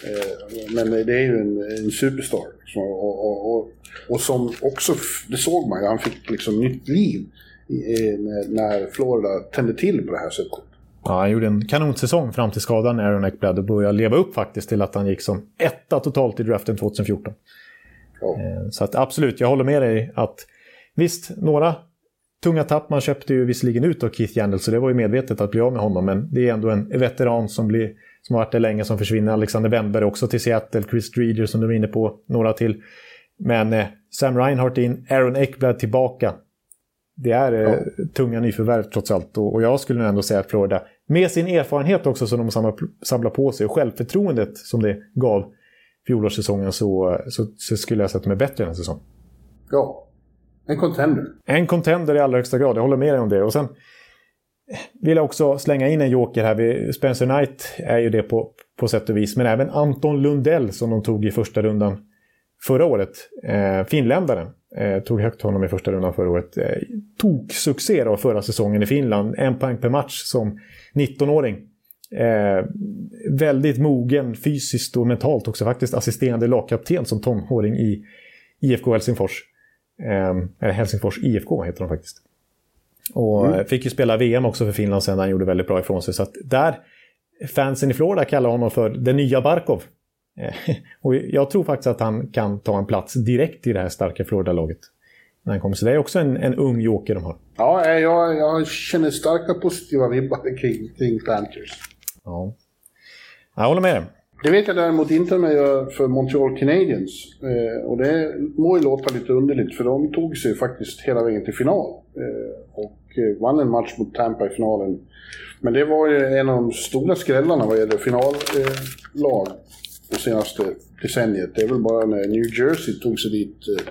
Eh, men det är ju en, en superstar. Och, och, och, och som också, det såg man ju, han fick liksom nytt liv när, Florida tände till på det här sättet. Ja, han gjorde en kanonsäsong fram till skadan Aaron Ekblad och började leva upp faktiskt till att han gick som etta totalt i draften 2014. Ja. Eh, Så att absolut, jag håller med dig att visst, några tunga tapp. Man köpte ju visserligen ut av Keith Yandel, så det var ju medvetet att bli av med honom. Men det är ändå en veteran som, blir, som har varit där länge som försvinner. Alexander Wennberg också till Seattle, Chris Dreger som du var inne på, några till. Men eh, Sam Reinhardt in, Aaron Ekblad tillbaka. Det är eh, tunga nyförvärv trots allt. Och, och jag skulle nog ändå säga att Florida, med sin erfarenhet också som de samlar, samlar på sig och självförtroendet som det gav fjolårssäsongen så, så, så skulle jag säga att de är bättre än säsong. ja, en contender. En contender i allra högsta grad, jag håller med dig om det. Och sen vill jag också slänga in en joker här. Spencer Knight är ju det på, på sätt och vis. Men även Anton Lundell som de tog i första rundan förra året. Eh, finländaren. Eh, tog högt honom i första rundan förra året. Eh, tog succé då förra säsongen i Finland. En poäng per match som 19-åring. Eh, väldigt mogen fysiskt och mentalt också. Faktiskt assisterande lagkapten som tonåring i IFK Helsingfors. Eh, eller Helsingfors IFK heter de faktiskt. Och eh, fick ju spela VM också för Finland sen när han gjorde väldigt bra ifrån sig. Så att där, fansen i Florida kallar honom för den nya Barkov. Eh, Och jag tror faktiskt att han kan ta en plats direkt i det här starka Florida-laget. När han kommer. Så det är också en, en ung joker de har. Ja, eh, jag, jag känner starka positiva vibbar kring, kring Panthers. Ja. Jag håller med dig. Det vet jag däremot inte om jag gör för Montreal Canadiens. Eh, och det må ju låta lite underligt för de tog sig faktiskt hela vägen till final. Eh, och eh, vann en match mot Tampa i finalen. Men det var ju en av de stora skrällarna vad gäller finallag eh, det senaste decenniet. Det är väl bara när New Jersey tog sig dit eh,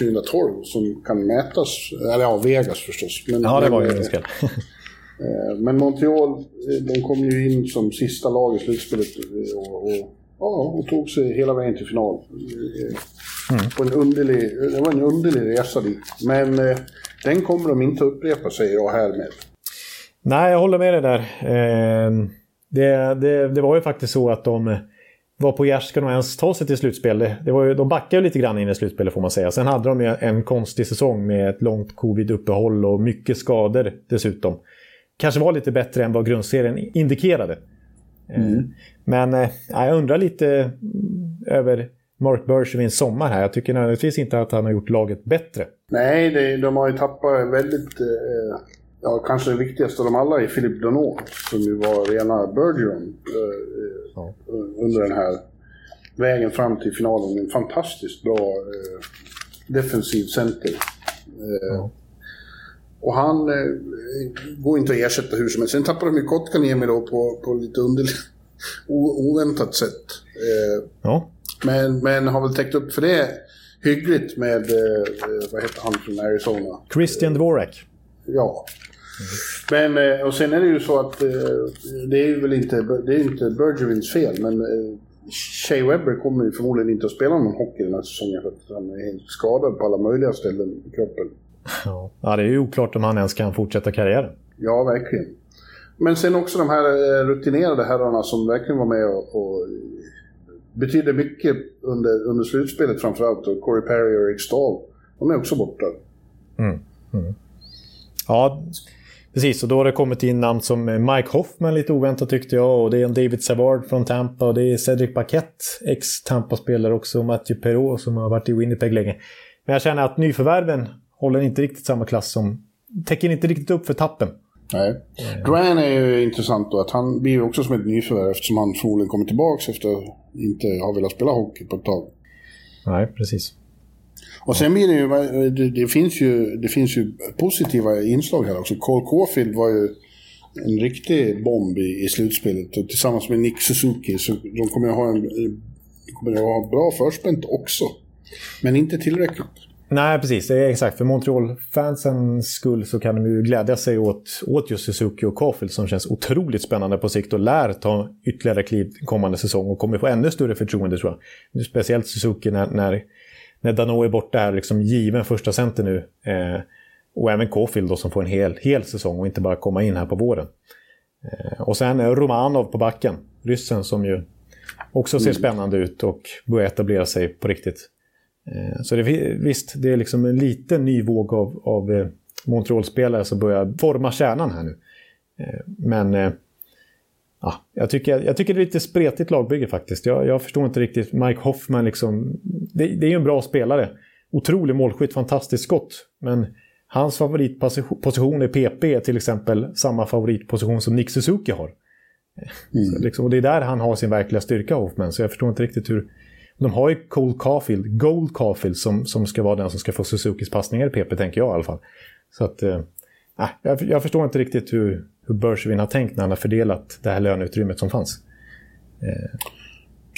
2012 som kan mätas. Eller ja, Vegas förstås. Men, Ja, det var ju en skräll. Eh, Men Montreal, eh, de kom ju in som sista lag i slutspelet eh, och, och, ja, och tog sig hela vägen till final. Eh, På en underlig, det var en underlig resa dit. Men den kommer de inte upprepa, säger jag härmed. Nej, jag håller med dig där. Det, det, det var ju faktiskt så att de var på gärdsgården att ens ta sig till slutspel. Det, det var ju, de backade lite grann in i slutspelet får man säga. Sen hade de ju en konstig säsong med ett långt covid-uppehåll och mycket skador dessutom. Kanske var lite bättre än vad grundserien indikerade. Eh, Men eh, jag undrar lite mm, över Mark Bergevins sommar här. Jag tycker nödvändigtvis inte att han har gjort laget bättre. Nej, det, de har ju tappat väldigt, eh, ja kanske det viktigaste av dem alla är Philip Donneau, som ju var rena Bergeron eh, Ja. under den här vägen fram till finalen. En fantastiskt bra eh, defensiv center. Eh, Ja. Och han eh, går inte att ersätta hur som helst. Sen tappade de ju Kotkaniemi då på, på lite underlig, oväntat sätt. Eh, ja. Men, men har väl täckt upp för det hyggligt med, eh, vad heter han från Arizona? Christian Dvorak. Ja. Men, eh, och sen är det ju så att eh, det är ju väl inte, det är inte Bergevins fel, men eh, Shea Webber kommer ju förmodligen inte att spela någon hockey den här säsongen för att han är helt skadad på alla möjliga ställen i kroppen. Ja, det är ju oklart om han ens kan fortsätta karriären. Ja, verkligen. Men sen också de här rutinerade herrarna som verkligen var med och, och betydde mycket under, under slutspelet framförallt. Och Corey Perry och Eric Stahl. De är också borta. Mm. Mm. Ja, precis. Och då har det kommit in namn som Mike Hoffman lite oväntat tyckte jag. Och det är en David Savard från Tampa. Och det är Cedric Paquette, ex-Tampa-spelare också. Och Matthew Perrault som har varit i Winnipeg länge. Men jag känner att nyförvärven håller inte riktigt samma klass som... Täcker inte riktigt upp för tappen. Nej. Duran är ju intressant då, att han blir ju också som ett nyförvärv eftersom han förmodligen kommer tillbaka efter att inte ha velat spela hockey på ett tag. Nej, precis. Och sen blir det ju, det, det, finns ju, det finns ju positiva inslag här också. Cole Caulfield var ju en riktig bomb i, i slutspelet och tillsammans med Nick Suzuki så de kommer att ha en kommer att ha bra förspänt också. Men inte tillräckligt. Nej, precis. Det är exakt. För Montreal-fansens skull så kan de ju glädja sig åt, åt just Suzuki och Caulfield som känns otroligt spännande på sikt och lär ta ytterligare kliv kommande säsong och kommer få ännu större förtroende tror jag. Speciellt Suzuki när, när, när Dano är borta är liksom given första center nu. Eh, och även Caulfield då som får en hel, hel säsong och inte bara komma in här på våren. Eh, och sen Romanov på backen, ryssen som ju också ser mm. spännande ut och börjar etablera sig på riktigt. Eh, så det, visst, det är liksom en liten ny våg av, av eh, Montreal-spelare som börjar forma kärnan här nu. Eh, men ja, jag, tycker, jag tycker det är lite spretigt lagbygge faktiskt. Jag, jag förstår inte riktigt. Mike Hoffman, liksom, det, det är ju en bra spelare. Otrolig målskytt, fantastiskt skott. Men hans favoritposition i PP är till exempel samma favoritposition som Nick Suzuki har. Mm. Så liksom, och det är där han har sin verkliga styrka, Hoffman. Så jag förstår inte riktigt hur, de har ju Cole Caulfield, Gold Caulfield, som, som ska vara den som ska få Suzukis passningar i PP, tänker jag i alla fall. Så att, äh, jag, jag förstår inte riktigt hur, hur Bergevin har tänkt när han har fördelat det här löneutrymmet som fanns. Eh.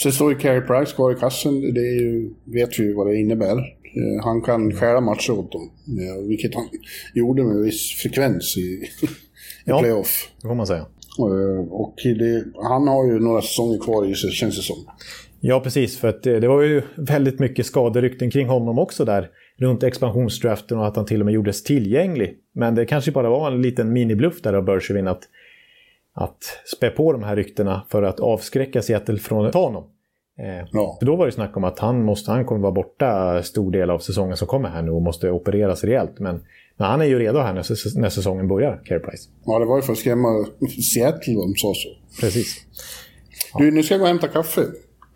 Sen står ju Carey Price kvar i kassen. Det ju, vet ju vad det innebär. Eh, han kan skära matcher åt dem, eh, vilket han gjorde med viss frekvens i, i ja, playoff. det får man säga. Och det, han har ju några säsonger kvar i sig, känns det som. Ja, precis. För att det, det var ju väldigt mycket skaderykten kring honom också där. Runt expansionsdraften och att han till och med gjordes tillgänglig. Men det kanske bara var en liten minibluff där av Bergevin att, att spä på de här ryktena för att avskräcka Seattle från att ta honom. Eh, ja. För då var det snack om att han, måste, han kommer vara borta stor del av säsongen som kommer här nu och måste opereras rejält. Men, men han är ju redo här när, när säsongen börjar, Care Price. Ja, det var ju för att skrämma Seattle de sa så. Precis. Ja. Du, nu ska jag gå och hämta kaffe.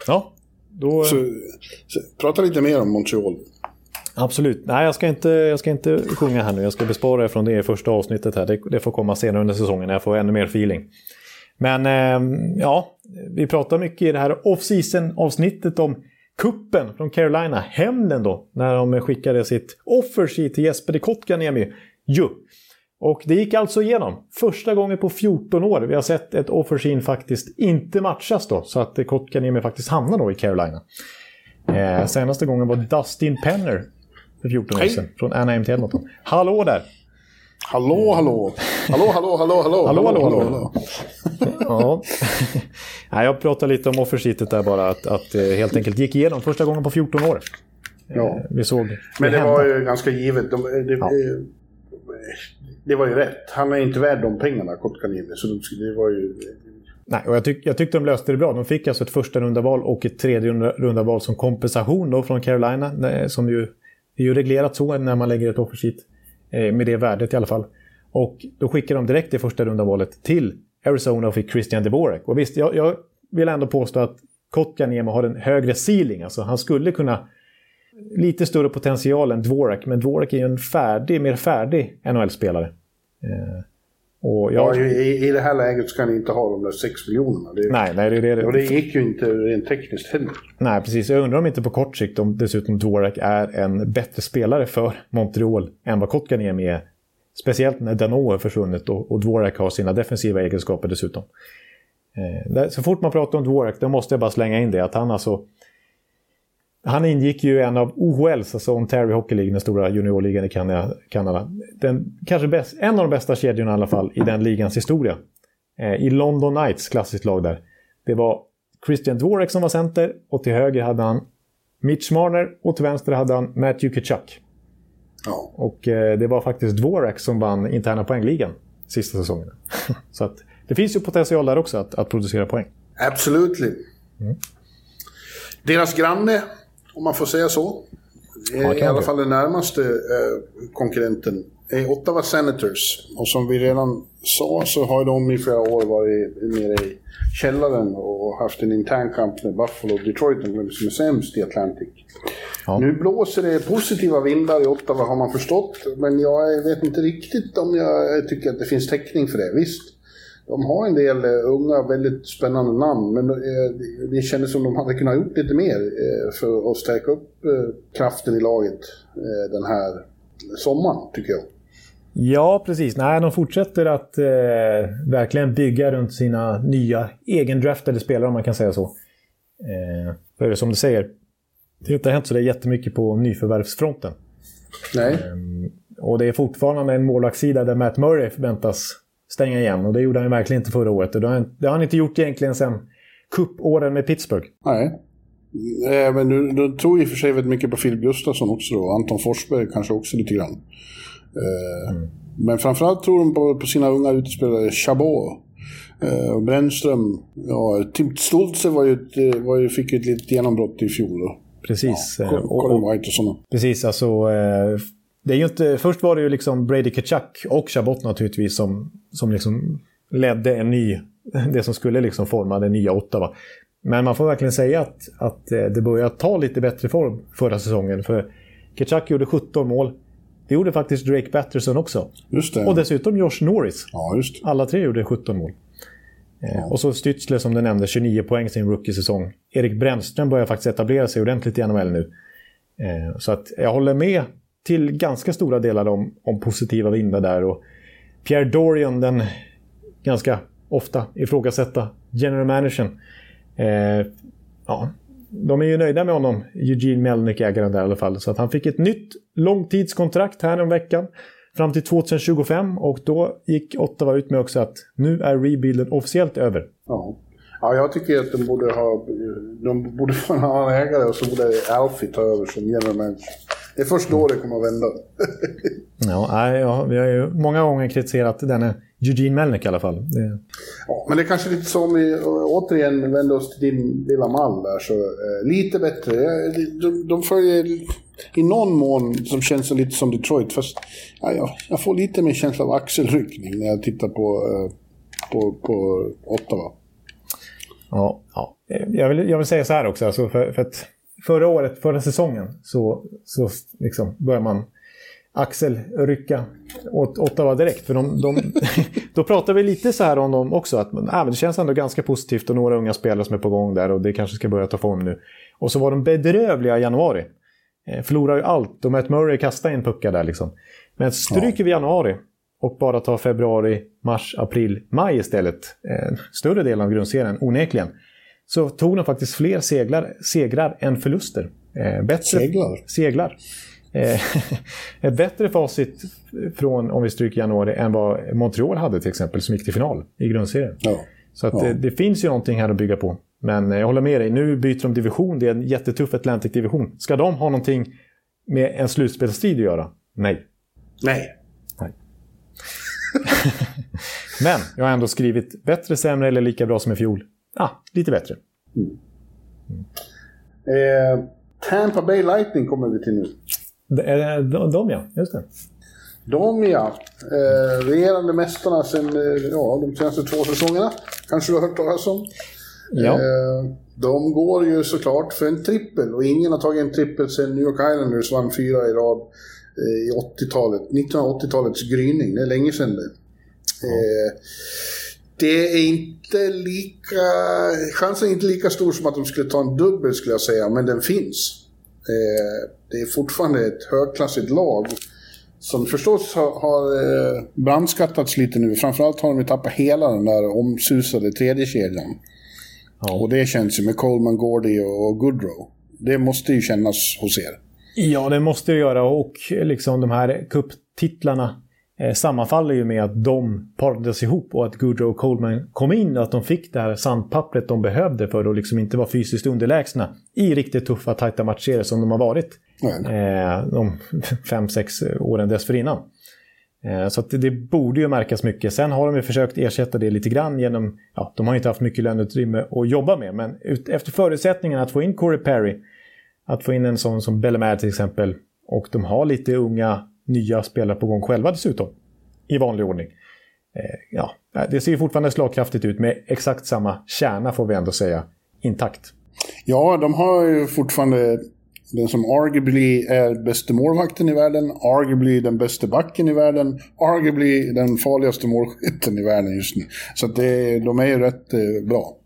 Ja, då... Så, så, prata lite mer om Montreal. Absolut. Nej, jag ska, inte, jag ska inte sjunga här nu. Jag ska bespara er från det i första avsnittet här. Det, det, får komma senare under säsongen när jag får ännu mer feeling. Men eh, ja, vi pratar mycket i det här off-season avsnittet om kuppen från Carolina. Hämnden då, när de skickade sitt offer till Jesper Kotkaniemi. Jo. Och det gick alltså igenom. Första gången på 14 år vi har sett ett offerskin faktiskt inte matchas då. Så att Kotkaniemi faktiskt hamnar då i Carolina. Eh, senaste gången var Dustin Penner för 14 år sedan. Från Anaheim till Edmonton. Hallå där! Hallå, hallå! Hallå, hallå, hallå, hallå! Hallå, hallå, hallå! hallå. ja. Nej, jag pratade lite om offersheetet där bara. Att, att eh, helt enkelt gick igenom första gången på 14 år. Ja. Eh, vi såg Men det hända. var ju ganska givet. De, det, ja det var ju rätt. Han är inte värd de pengarna, Kotkaniemi. Så det var ju... Nej, och jag, tyck, jag tyckte de löste det bra. De fick alltså ett första rundaval och ett tredje runda val som kompensation då från Carolina. Som ju är ju reglerat så när man lägger ett offersheet. Eh, med det värdet i alla fall. Och då skickade de direkt det första rundavalet till Arizona och fick Christian DeBorek. Och visst, jag, jag vill ändå påstå att Kotkaniemi har en högre ceiling. Alltså han skulle kunna lite större potential än Dvorak, men Dvorak är ju en färdig, mer färdig NHL-spelare. Eh, och jag... ja, i, i det här läget ska han inte ha de där 6 miljonerna. Det, nej, nej, det, det, och det gick ju inte rent tekniskt heller. Nej, precis. Jag undrar om inte på kort sikt om dessutom Dvorak är en bättre spelare för Montreal än vad Kotkaniemi är. Speciellt när Dano är försvunnit och, och Dvorak har sina defensiva egenskaper dessutom. Eh, så fort man pratar om Dvorak, då måste jag bara slänga in det. Att han alltså... Han ingick ju i en av OHLs, alltså Ontario Hockey League, den stora juniorligan i Kanada. Den, kanske bäst, en av de bästa kedjorna i alla fall i den ligans historia. Eh, I London Knights, klassiskt lag där. Det var Christian Dvorak som var center och till höger hade han Mitch Marner och till vänster hade han Matthew Kachuk. Ja. Och eh, det var faktiskt Dvorak som vann interna poängligan sista säsongen. Så att det finns ju potential där också att, att producera poäng. Absolut. Mm. Deras granne, om man får säga så, ja, i alla fall den närmaste eh, konkurrenten, är Ottawa Senators. Och som vi redan sa så har de i flera år varit nere i källaren och haft en intern kamp med Buffalo och Detroit, vem som är sämst i Atlantic. Ja. Nu blåser det positiva vindar i Ottawa har man förstått, men jag vet inte riktigt om jag tycker att det finns täckning för det. Visst, de har en del eh, unga, väldigt spännande namn, men eh, det kändes som de hade kunnat gjort lite mer eh, för att stärka upp kraften i laget den här sommaren, tycker jag. Ja, precis. Nej, de fortsätter att eh, verkligen bygga runt sina nya egendraftade spelare, om man kan säga så. Eh, för som du säger, det har inte hänt så det jättemycket på nyförvärvsfronten. Nej. Eh, och det är fortfarande en målvaktssida där Matt Murray förväntas stänga igen. Och det gjorde han ju verkligen inte förra året. Och det har han, det har han inte gjort egentligen sedan cupåren med Pittsburgh. Nej. Eh, men du, du tror i och för sig väldigt mycket på Filip Gustafsson också då. Anton Forsberg kanske också lite grann. Eh, mm. Men framförallt tror de på, på sina unga utespelare Chabot. Eh, Brännström, ja, Tim Stoltze var ju ett, eh, var ju, fick ju ett litet genombrott i fjol. Då. Precis. Ja, Colin White och sådana. Precis, alltså. Det är ju inte, först var det ju liksom Brady Kachuk och Chabot naturligtvis som, som liksom ledde en ny, det som skulle liksom forma det nya Ottawa. Men man får verkligen säga att, att det börjar ta lite bättre form förra säsongen. För Kachuk gjorde 17 mål. Det gjorde faktiskt Drake Batterson också. Och dessutom Josh Norris. Ja. Alla tre gjorde 17 mål. Eh, ja. Och så Stützle som du nämnde, 29 poäng sin rookie-säsong. Erik Brännström börjar faktiskt etablera sig ordentligt i NHL nu. Eh, så att jag håller med till ganska stora delar om, om positiva vindar där. Och Pierre Dorian, den ganska ofta ifrågasätta general managern. Eh, ja, de är ju nöjda med honom, Eugene Melnick, ägaren där i alla fall. Så att han fick ett nytt långtidskontrakt här om veckan. Fram till 2025 och då gick Ottawa ut med också att nu är rebuilden officiellt över. Ja. Ja, jag tycker att de borde ha... De borde få en annan ägare och så borde Alfie ta över som general manager. Det är först då det kommer att vända. ja, ja, vi har ju många gånger kritiserat denne Eugene Melnick i alla fall. Det... Ja, men det är kanske lite som vi återigen vänder oss till din lilla mall där. Så, eh, lite bättre. De, de följer i någon mån som känns lite som Detroit. Fast ja, jag, jag får lite mer känsla av axelryckning när jag tittar på, eh, på, på Ottawa. Ja, ja. Jag, vill, jag vill säga så här också. Alltså för, för att förra året, förra säsongen, så, så liksom börjar man axelrycka åt Ottawa direkt. För de, de då pratar vi lite så här om dem också. Att äh, men det känns ändå ganska positivt och några unga spelare som är på gång där och det kanske ska börja ta form nu. Och så var de bedrövliga i januari. Eh, förlorar ju allt och Matt Murray kastar in puckar där liksom. Men stryker vi januari och bara tar februari, mars, april, maj istället. Eh, större delen av grundserien, onekligen. Så tog de faktiskt fler seglar, segrar än förluster. Eh, bättre, seglar? Seglar. Eh, ett bättre facit från, om vi stryker januari, än vad Montreal hade till exempel, som gick till final i grundserien. Ja. Så att ja. det, det, finns ju någonting här att bygga på. Men jag håller med dig, nu byter de division, det är en jättetuff Atlantic-division. Ska de ha någonting med en slutspelsstrid att göra? Nej. Nej. Nej. Men jag har ändå skrivit bättre, sämre eller lika bra som i fjol. Ah, lite bättre. Mm. Eh, Tampa Bay Lightning kommer vi till nu. De, de ja, just det. De ja. Eh, regerande mästarna sen eh, ja, de senaste två säsongerna. Kanske du har hört talas om. Ja. Eh, de går ju såklart för en trippel och ingen har tagit en trippel sen New York Islanders vann fyra i rad i 80-talet. 1980-talets gryning, det är länge sedan det. Ja. Det är inte lika... Chansen är inte lika stor som att de skulle ta en dubbel skulle jag säga, men den finns. Eh, det är fortfarande ett högklassigt lag. som förstås har, har eh, brandskattats lite nu. Framförallt har de ju tappat hela den där omsusade tredje kedjan. Ja. Och det känns ju med Coleman, Gordy och Goodrow. Det måste ju kännas hos er. Ja, det måste det göra. Och liksom de här kupptitlarna eh, sammanfaller ju med att de parades ihop och att Goodrow och Coleman kom in och att de fick det här sandpappret de behövde för att liksom inte vara fysiskt underlägsna i riktigt tuffa, tajta matcher som de har varit eh, de fem, sex åren dessförinnan. Eh, så det, det, borde ju märkas mycket. Sen har de ju försökt ersätta det lite grann genom, ja, de har inte haft mycket löneutrymme att jobba med, men ut, efter förutsättningen att få in Corey Perry, att få in en sån som Bellemare till exempel, och de har lite unga, nya spelare på gång själva dessutom, i vanlig ordning. Eh, ja, det ser fortfarande slagkraftigt ut med exakt samma kärna får vi ändå säga, intakt. Ja, de har ju fortfarande den som arguably är bästa målvakten i världen, arguably den bästa backen i världen, arguably den farligaste målskytten i världen just nu. Så det, de är ju rätt eh, bra.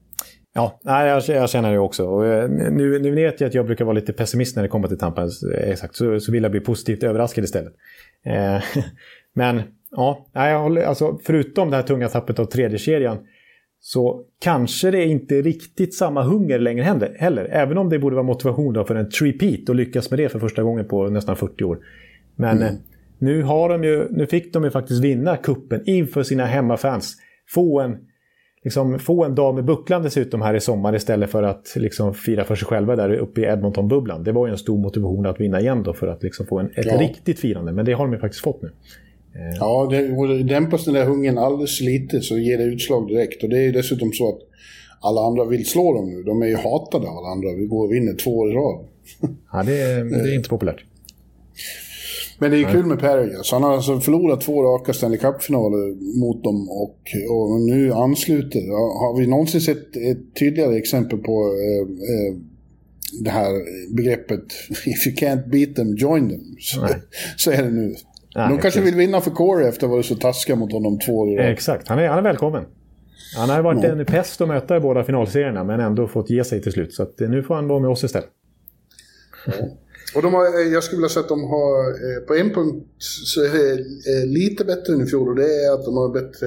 Ja, jag, jag känner det också. Och eh, nu, nu vet jag att jag brukar vara lite pessimist när det kommer till Tampa. Eh, exakt, så, så vill jag bli positivt överraskad istället. Eh, men ja, jag håller, alltså, förutom det här tunga tappet av tredje kedjan så kanske det inte riktigt samma hunger längre heller. Även om det borde vara motivation för en trepeat och lyckas med det för första gången på nästan 40 år. Men mm. nu, har de ju, nu fick de ju faktiskt vinna kuppen inför sina hemmafans. Få en, liksom, få en dag med bucklan dessutom här i sommar istället för att liksom, fira för sig själva där uppe i Edmonton-bubblan. Det var ju en stor motivation att vinna igen då för att liksom, få en, ett ja. riktigt firande. Men det har de ju faktiskt fått nu. Eh. Ja, det, dämpas den där hungern alldeles lite så ger det utslag direkt. Och det är dessutom så att alla andra vill slå dem nu. De är ju hatade av alla andra. Vi går och vinner två år i rad. Ja, det det är inte populärt. Men det är kul med Perry. Så han har alltså förlorat två raka Stanley Cup-finaler mot dem och, och nu ansluter. Har vi någonsin sett ett tydligare exempel på eh, eh, det här begreppet If you can't beat them, join them. Så, så är det nu. Nej, De kanske vill vinna för Corey efter att ha varit så taskiga mot honom två år Exakt, han är, han är välkommen. Han har varit en pest att möta i båda finalserierna men ändå fått ge sig till slut. Så eh, nu får han vara med oss istället. Och de har, eh, jag skulle vilja säga att de har, eh, på en punkt så är det lite bättre än i fjol och det är att de har bättre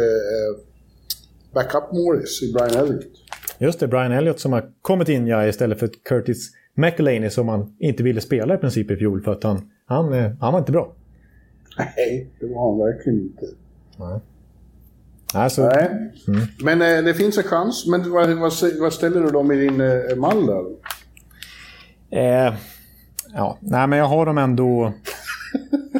backup Morris i Brian Elliott. Just det, Brian Elliott som har kommit in ja, istället för Curtis McElhaney som han inte ville spela i princip i fjol för att han, han, han var inte bra. Nej, det var han verkligen inte. Nej. Alltså, Nej. Mm. Men eh, det finns en chans. Men vad, vad, vad ställer du dem i din eh, mall där? Eh, ja, nej men jag har dem ändå...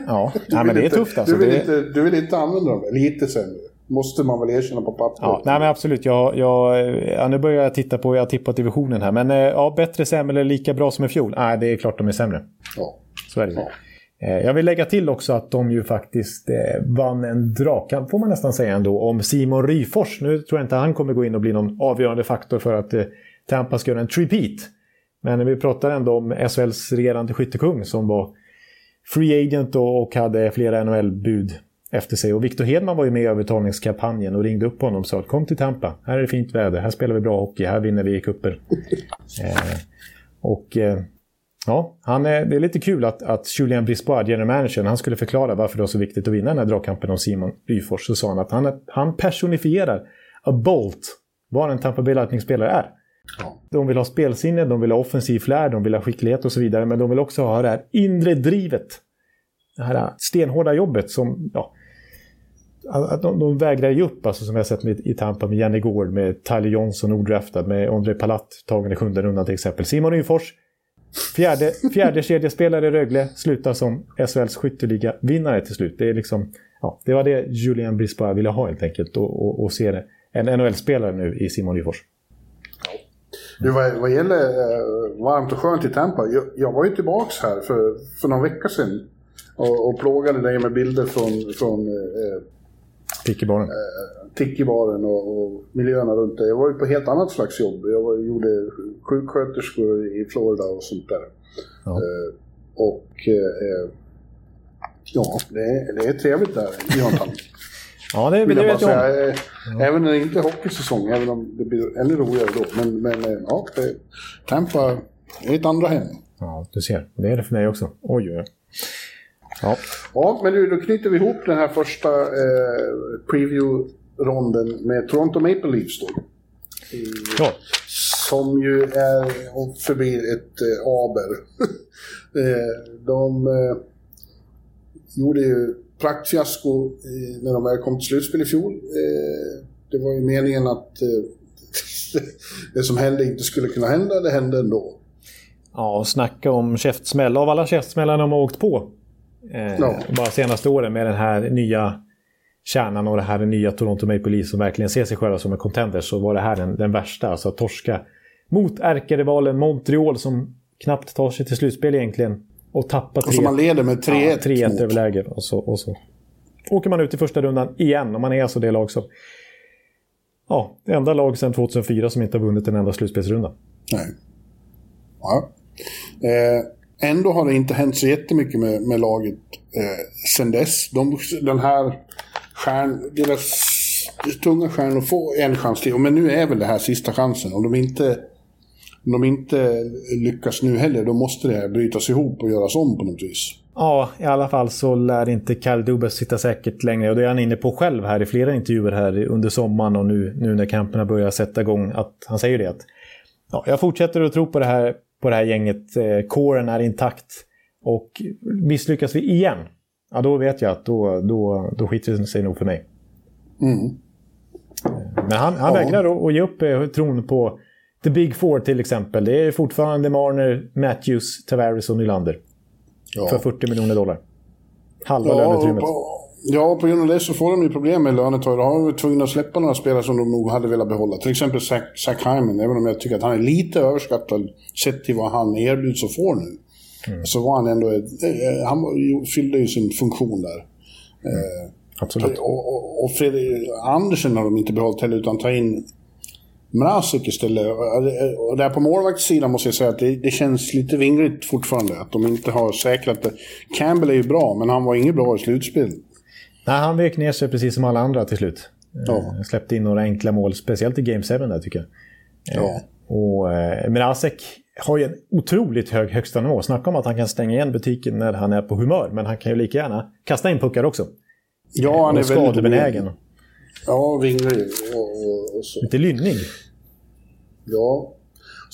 Ja, nej, men det är tufft alltså. Du vill, inte, du vill inte använda dem? Lite sämre? Måste man väl erkänna på pappret? Ja, nej men absolut. Jag, jag, ja, nu börjar jag titta på, jag har tippat divisionen här. Men eh, ja, bättre, sämre eller lika bra som i fjol? Nej, det är klart de är sämre. Ja. Så är det ja. Eh, jag vill lägga till också att de ju faktiskt eh, vann en dragkamp, får man nästan säga ändå, om Simon Ryfors. Nu tror jag inte han kommer gå in och bli någon avgörande faktor för att Tampa ska göra en trepeat. Men vi pratar ändå om SHLs regerande skyttekung som var free agent och hade flera NHL-bud efter sig. Och Victor Hedman var ju med i övertalningskampanjen och ringde upp honom och sa kom till Tampa, här är det fint väder, här spelar vi bra hockey, här vinner vi i kupper. eh, och eh, Ja, han är, det är lite kul att, att Julien Brisbois, general manager, han skulle förklara varför det var så viktigt att vinna den här dragkampen om Simon Ryfors så sa han att han, han personifierar a Bolt, vad en Tampa Bay Lightning-spelare är. Ja. De vill ha spelsinne, de vill ha offensiv flär, de vill ha skicklighet och så vidare, men de vill också ha det här inre drivet. Det här stenhårda jobbet som, ja, att de, de vägrar ge upp, alltså som har sett med, i Tampa med Janne Gård, med Tyler Johnson odraftad, med André Palat tagen i sjunde rundan till exempel. Simon Ryfors Fjärde, fjärde kedjespelare i Rögle slutar som SHLs skytteliga-vinnare till slut. Det, är liksom, ja, det var det Julien Brisbois ville ha helt enkelt. Och, och, och se det. En NHL-spelare nu i Simon Ryfors. Du, vad, vad gäller eh, varmt och skönt i Tampa. Jag, jag var ju tillbaka här för, för några veckor sedan. Och, och plågade dig med bilder från, från eh, Tickibaren. Eh, Tickibaren och, och miljöerna runt det. Jag var ju på helt annat slags jobb. Jag var, gjorde sjuksköterskor i Florida och sånt där. Ja. Eh, och eh, ja, det är, det är trevligt där i Jonathan. Ja, det, det vet jag säga. om. Även när det inte är hockeysäsong, även om det blir ännu roligare då. Men, men eh, ja, det, Tampa är ett andra hem. Ja, du ser. Det är det för mig också. Oj, oj. Ja. ja, men du, då knyter vi ihop den här första eh, preview-ronden med Toronto Maple Leafs då. Ja. Som ju är och förblir ett eh, aber. eh, de eh, gjorde ju praktfiasko eh, när de väl kom till slutspel i fjol. Eh, det var ju meningen att eh, det som hände inte skulle kunna hända, det hände ändå. Ja, snacka om käftsmäll. Av alla käftsmällar de har åkt på ja. bara senaste åren med den här nya kärnan och det här nya Toronto Maple Leafs som verkligen ser sig själva som en contender så var det här den, den värsta. Alltså att torska mot ärkerivalen Montreal som knappt tar sig till slutspel egentligen. Och tappa 3 Och som man leder med 3-1. Ja, 3-1 överläge. Och så, och så åker man ut i första rundan igen. Och man är alltså det lag som... Ja, det enda lag sedan 2004 som inte har vunnit en enda slutspelsrunda. Nej. Ja. Eh, ändå har det inte hänt så jättemycket med, med laget eh, sen dess. De, den här stjärn, deras tunga stjärnor får en chans till. Men nu är väl det här sista chansen. Om de inte, om de inte lyckas nu heller, då måste det här brytas ihop och göras om på något vis. Ja, i alla fall så lär inte Kyle Dubas sitta säkert längre. Och det är han inne på själv här i flera intervjuer här under sommaren och nu, nu när kamperna börjar sätta igång. Att han säger det att ja, jag fortsätter att tro på det här, på det här gänget. Eh, kåren är intakt. Och misslyckas vi igen, ja då vet jag att då, då, då skiter det sig nog för mig. Mm. Men han, han ja. vägrar att ge upp eh, tron på The Big Four till exempel. Det är fortfarande Marner, Matthews, Tavares och Nylander. Ja. För 40 miljoner dollar. Halva ja, löneutrymmet. Ja, på grund av det så får de ju problem med lönetaget. Då har de tvungna att släppa några spelare som de nog hade velat behålla. Till exempel Zach, Zach Hyman, även om jag tycker att han är lite överskattad sett till vad han erbjuds och får nu. Mm. Så var han ändå... Eh, han fyllde ju sin funktion där. Mm. Eh, Absolut. Och, och, och Fredrik Andersen har de inte behållit heller, utan ta in Mrazek istället. Och där på målvaktssidan måste jag säga att det, det, känns lite vingligt fortfarande. Att de inte har säkrat det. Campbell är ju bra, men han var inget bra i slutspel. Nej, han vek ner sig precis som alla andra till slut. Ja. Eh, släppte in några enkla mål, speciellt i Game 7 där tycker jag. Ja. Eh, och eh, Mrazek har ju en otroligt hög högsta nivå. Snacka om att han kan stänga igen butiken när han är på humör, men han kan ju lika gärna kasta in puckar också. Ja, han är väldigt skadebenägen. Ja, vinglig och, och, och, så. Lite lynnig. Ja.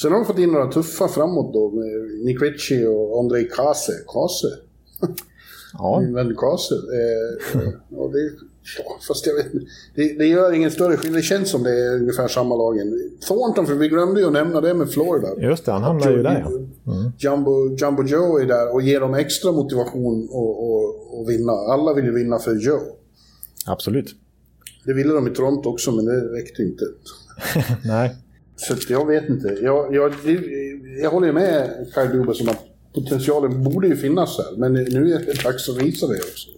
Sen har de fått in några tuffa framåt då med Nick Ritchie och Andrei Kase. Kase? Ja. Min vän Kase. Eh, och det, ja, fast jag vet det, det gör ingen större skillnad. Det känns som det är ungefär samma lagen. Thornton, för vi glömde ju att nämna det med Florida. Just det, han hamnar ju där ja. Mm. Jumbo, Jumbo Joe är där och ger dem extra motivation att vinna. Alla vill ju vinna för Joe. Absolut. Det ville de i Toronto också, men det räckte inte. Nej. Så jag vet inte. Jag, jag, jag håller med Kyle Dubas om att potentialen borde ju finnas här, men nu är det dags att visa det också.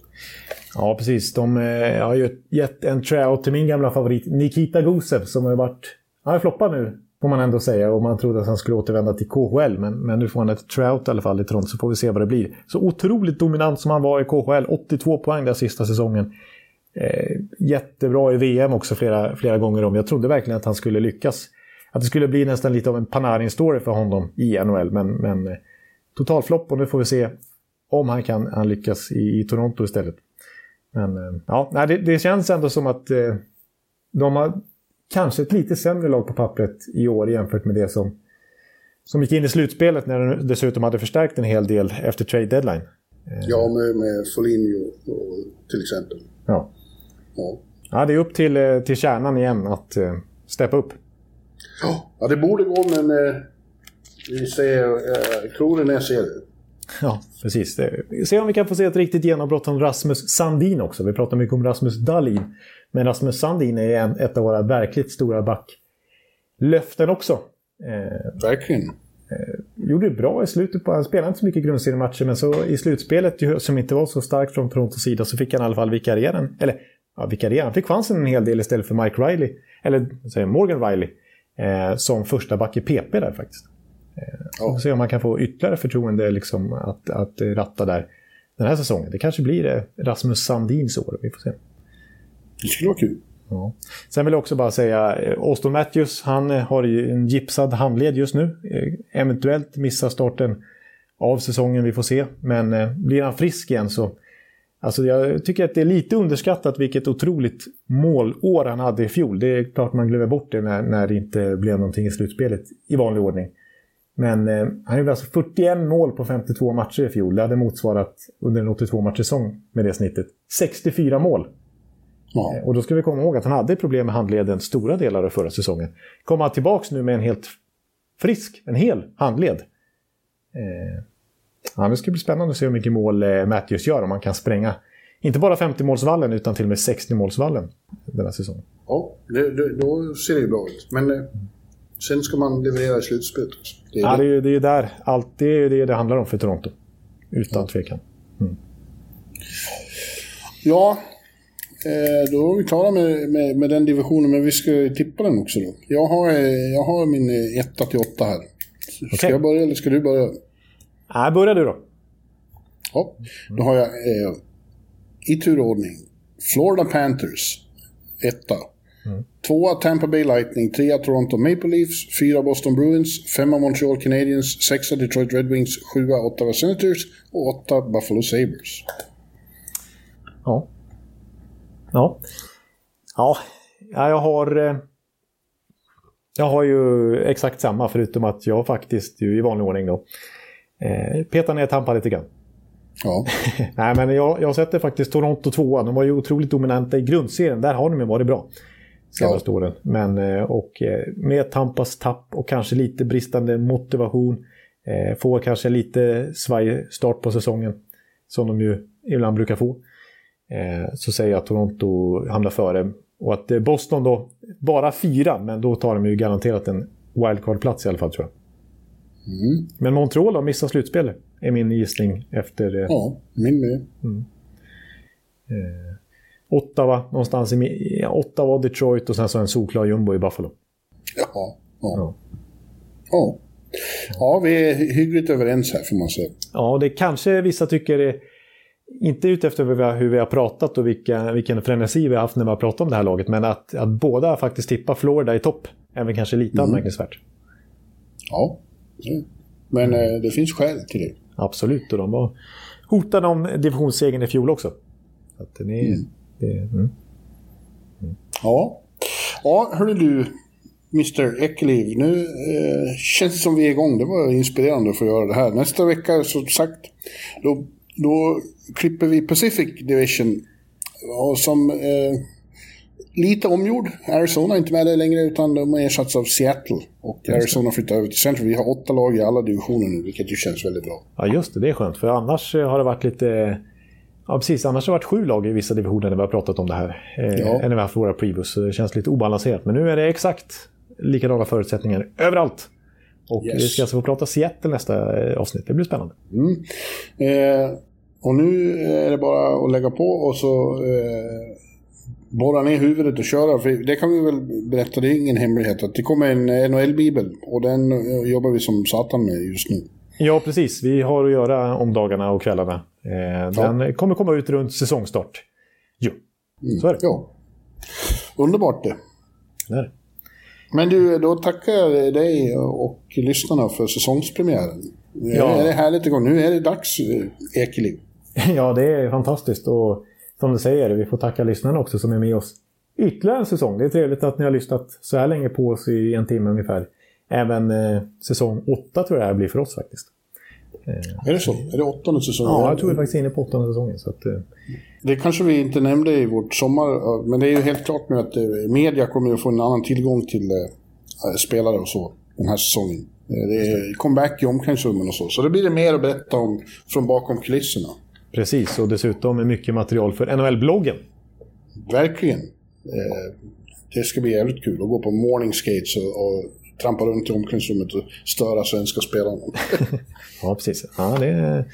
Ja, precis. De eh, har ju gett en tryout till min gamla favorit Nikita Gusev som har varit... Han har floppat nu, får man ändå säga. Och man trodde att han skulle återvända till KHL. Men, men nu får han ett tryout i alla fall i Toronto, så får vi se vad det blir. Så otroligt dominant som han var i KHL. 82 poäng den sista säsongen. Eh, jättebra i VM också flera, flera gånger om. Jag trodde verkligen att han skulle lyckas. Att det skulle bli nästan lite av en Panarin-story för honom i NHL. Men, men eh, totalflopp och nu får vi se om han kan han lyckas i, i Toronto istället. Men eh, ja, det, det känns ändå som att eh, de har kanske ett lite sämre lag på pappret i år jämfört med det som, som gick in i slutspelet när de dessutom hade förstärkt en hel del efter trade deadline. Eh. Ja, med, med Foligno till exempel. Ja. Ja. Ja, det är upp till, eh, till kärnan igen att uh, steppa upp. Ja, det borde gå, men uh, vi ser, uh, Kronen ser det. Ja, precis. Se om vi kan få se ett riktigt genombrott från Rasmus Sandin också. Vi pratar mycket om Rasmus Dahlin. Men Rasmus Sandin är en, ett av våra verkligt stora backlöften också. Eh, Verkligen. Eh, gjorde det bra i slutet på... Han spelade inte så mycket grundseriematcher, men så i slutspelet, som inte var så starkt från Torontos sida, så fick han i alla fall vikariera. Eller, ja, vikariera. Han fick chansen en hel del istället för Mike Riley. Eller, säger Morgan Riley. Eh, som första back i PP där faktiskt. Ja. Och se om man kan få ytterligare förtroende liksom, att, att ratta där den här säsongen. Det kanske blir det Rasmus Sandins år. Vi får se. Det skulle vara kul. Ja. Sen vill jag också bara säga, eh, Austin Matthews, han eh, har en gipsad handled just nu. Eh, eventuellt missar starten av säsongen. Vi får se. Men eh, blir han frisk igen så... Alltså jag tycker att det är lite underskattat vilket otroligt målår han hade i fjol. Det är klart man glömmer bort det när, när det inte blev någonting i slutspelet i vanlig ordning. Men eh, han gjorde alltså 41 mål på 52 matcher i fjol. Det hade motsvarat under en 82-matchsäsong med det snittet 64 mål. Ja. Eh, och då ska vi komma ihåg att han hade problem med handleden stora delar av förra säsongen. Kommer han tillbaka nu med en helt frisk, en hel handled. Eh, ja, det ska bli spännande att se hur mycket mål eh, Matthews gör om han kan spränga inte bara 50-målsvallen utan till och med 60-målsvallen den här säsongen. Ja, det, det, då ser det ju bra ut. Men eh, sen ska man leverera i slutspelet. Det är, ja, det. Det, är, det är där allt det, är det det handlar om för Toronto. Utan ja. tvekan. Mm. Ja, Eh, då är vi klara med, med, med, den divisionen, men vi ska tippa den också då. Jag har, jag har min 1 eh, till 8 här. Ska okay. jag börja eller ska du börja? Nej, börja du då. Ja, då har jag eh, i turordning Florida Panthers, 1. Mm. Tvåa Tampa Bay Lightning, trea Toronto Maple Leafs, fyra Boston Bruins, femma Montreal Canadiens, sexa Detroit Red Wings, sjua Ottawa Senators och åtta Buffalo Sabres. Ja. Ja. Ja, jag har... Eh, jag har ju exakt samma förutom att jag faktiskt ju i vanlig ordning då eh, petar ner Tampa lite grann. Ja. Nej, men jag, jag sätter faktiskt Toronto tvåa. De var ju otroligt dominanta i grundserien. Där har de ju varit bra senaste ja. åren. Men eh, och med Tampas tapp och kanske lite bristande motivation. Får kanske lite svaj start på säsongen. Som de ju ibland brukar få eh, så säger jag att Toronto hamnar före. Och att eh, Boston då, bara fyra, men då tar de ju garanterat en wildcard-plats i alla fall tror jag. Mm. Men Montreal har missat slutspel, är min gissning efter... Eh, ja, min med. Mm. Eh, Ottawa, någonstans i Ottawa, Detroit och sen så en solklar jumbo i Buffalo. Ja, ja. ja. ja. Ja, vi är hyggligt överens här får man säga. Ja, det kanske vissa tycker är inte ute efter hur vi har pratat och vilka, vilken frenesi vi har haft när vi har pratat om det här laget, men att, att båda faktiskt tippar Florida i topp är väl kanske lite mm. anmärkningsvärt. Ja, men eh, det finns skäl till det. Absolut, och de var hotade om divisionssegern i fjol också. Att den är, mm. Det, mm. Mm. Ja. ja, hörru du, Mr Ekeliv. Nu eh, känns det som vi är igång. Det var inspirerande att få göra det här. Nästa vecka, som sagt, då då klipper vi Pacific Division. Och som eh, lite omgjord. Arizona är inte med där längre utan de har ersatts av Seattle. Och Arizona flyttar över till Central. Vi har åtta lag i alla divisioner nu, vilket ju känns väldigt bra. Ja, just det. Det är skönt. För annars eh, har det varit lite... Ja, precis. Annars har det varit sju lag i vissa divisioner när vi har pratat om det här. Eh, ja. Än när vi har haft våra previews. Så det känns lite obalanserat. Men nu är det exakt likadana förutsättningar överallt. Och yes. vi ska alltså få prata Seattle nästa eh, avsnitt. Det blir spännande. Mm. Eh, och nu är det bara att lägga på och så eh, borra ner huvudet och köra. För det kan vi väl berätta, det är ingen hemlighet, att det kommer en NHL-bibel. Och den jobbar vi som satan med just nu. Ja, precis. Vi har att göra om dagarna och kvällarna. Eh, den ja. kommer komma ut runt säsongstart. Jo, mm. så är det. Ja. Underbart det. Det. Men du, då tackar jag dig och lyssnarna för säsongspremiären. Ja. Det är härligt igång. Nu är det dags, eh, Ekeliv. ja, det är fantastiskt. Och som du säger, vi får tacka lyssnarna också som är med oss ytterligare en säsong. Det är trevligt att ni har lyssnat så här länge på oss i en timme ungefär. Även eh, säsong åtta tror jag det här blir för oss faktiskt. Eh, är det så? Är det åttonde säsongen? Ja, jag tror vi faktiskt är inne på åttonde säsongen. Så att, eh. Det kanske vi inte nämnde i vårt sommar, men det är ju helt klart nu att eh, media kommer att få en annan tillgång till eh, spelare och så den här säsongen. Eh, det är comeback i omklädningsrummen och så. Så det blir det mer att berätta om från bakom kulisserna. Precis, och dessutom mycket material för NHL-bloggen. Verkligen. Eh, det ska bli jävligt kul att gå på morning skates och, trampa runt i omklädningsrummet och störa svenska spelarna. ja, precis. Ja, det,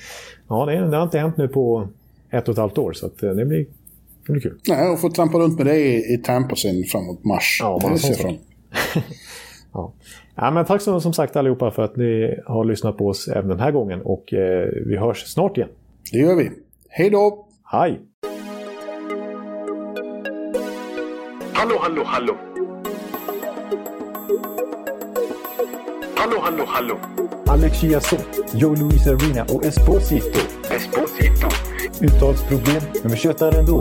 ja det, det, har inte hänt nu på ett och ett halvt år, så eh, det, blir, det blir kul. Nej, och få trampa runt med dig i, i Tampa sen framåt mars. Ja, det ser fram ja. ja, men Tack så, som sagt allihopa för att ni har lyssnat på oss även den här gången och eh, vi hörs snart igen. Det gör vi. Hej då! Hej! Hallå, hallå, hallå! Hallå, hallå, hallå! Alex Chiazot, Joe Luis Arena och Esposito. Esposito. Uttalsproblem, men vi tjötar ändå.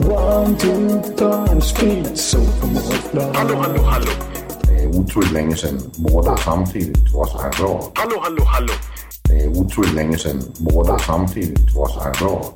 One, two, time, speed, so Hallå, hallå, hallå. Det är otroligt länge sedan båda samtidigt var så här bra. Hallå, hallå, hallå. Det är otroligt länge sedan båda samtidigt var så här bra.